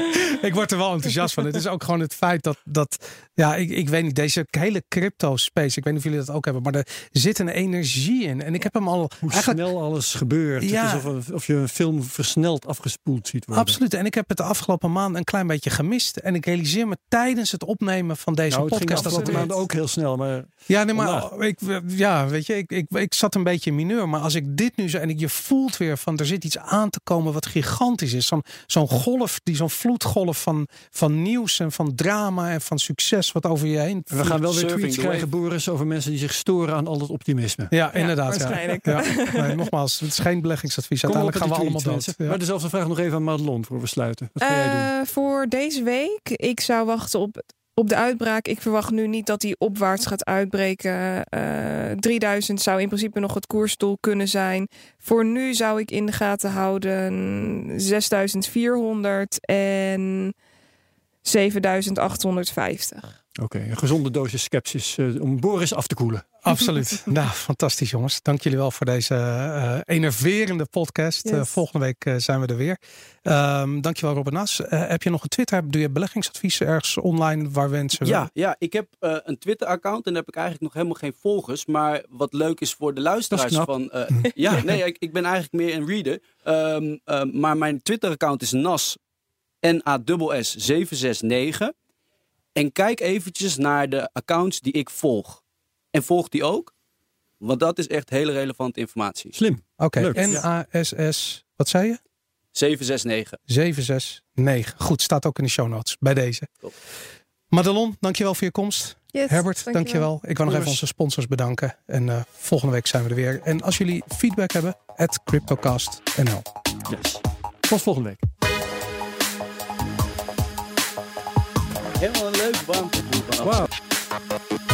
ik word er wel enthousiast van. Het is ook gewoon het feit dat, dat ja, ik, ik weet niet, deze hele crypto space, ik weet niet of jullie dat ook hebben, maar er zit een energie in. En ik heb hem al Hoe eigenlijk snel alles gebeurt. Ja. Het is of, of je een film versneld afgespoeld ziet worden. Absoluut. En ik heb het de afgelopen maand een klein beetje gemist. En ik realiseer me tijdens het opnemen van deze Nou, podcast. dat het- maanden ook heel snel. Maar Ja, nee, maar Vandaag. ik, ja, weet je, ik, ik, ik zat een beetje in mineur. Maar als ik dit nu zo en ik, je voelt weer van er zit iets aan te komen wat gigantisch is. Zo'n zo'n golf, die zo'n vloedgolf van, van nieuws en van drama en van succes wat over je heen. we gaan wel weer tweets krijgen. Boris, over mensen die zich storen aan al dat optimisme. Ja, inderdaad. Ja. waarschijnlijk. Ja. Nee, nogmaals, het is geen beleggingsadvies. Kom Uiteindelijk gaan we allemaal dood. Ja. Maar dezelfde vraag nog even aan Madelon voor we sluiten. Wat ga jij doen? Eh, voor deze week, ik zou wachten op, op de uitbraak. Ik verwacht nu niet dat die opwaarts gaat uitbreken. Eh 3000 zou in principe nog het koersdoel kunnen zijn. Voor nu zou ik in de gaten houden 6400 en 7850. Oké, een gezonde dosis sceptisch eh, om Boris af te koelen. Absoluut. nou, fantastisch jongens. Dank jullie wel voor deze eh enerverende podcast. Yes. Eh, volgende week zijn we er weer. Ehm dankjewel Robert Nas. Eh, heb je nog een Twitter? Doe je beleggingsadvies ergens online waar mensen... Ja, ja, ik heb eh, een Twitter-account en daar heb ik eigenlijk nog helemaal geen volgers. Maar wat leuk is voor de luisteraars van... eh, ja, nee, ik, ik ben eigenlijk meer een reader. Ehm, maar mijn Twitter-account is NAS, N-A-S-S 769. En kijk eventjes naar de accounts die ik volg. En volg die ook, want dat is echt hele relevante informatie. Slim. Oké, Leuk. N-A-S-S, wat zei je? 769. 769. Goed, staat ook in de show notes bij deze. Top. Madelon, dankjewel voor je komst. Yes, Herbert, dankjewel. Ik wil nog even onze sponsors bedanken. En eh, volgende week zijn we er weer. En als jullie feedback hebben, at CryptoCast.nl. Yes. Tot volgende week. Helemaal. Thank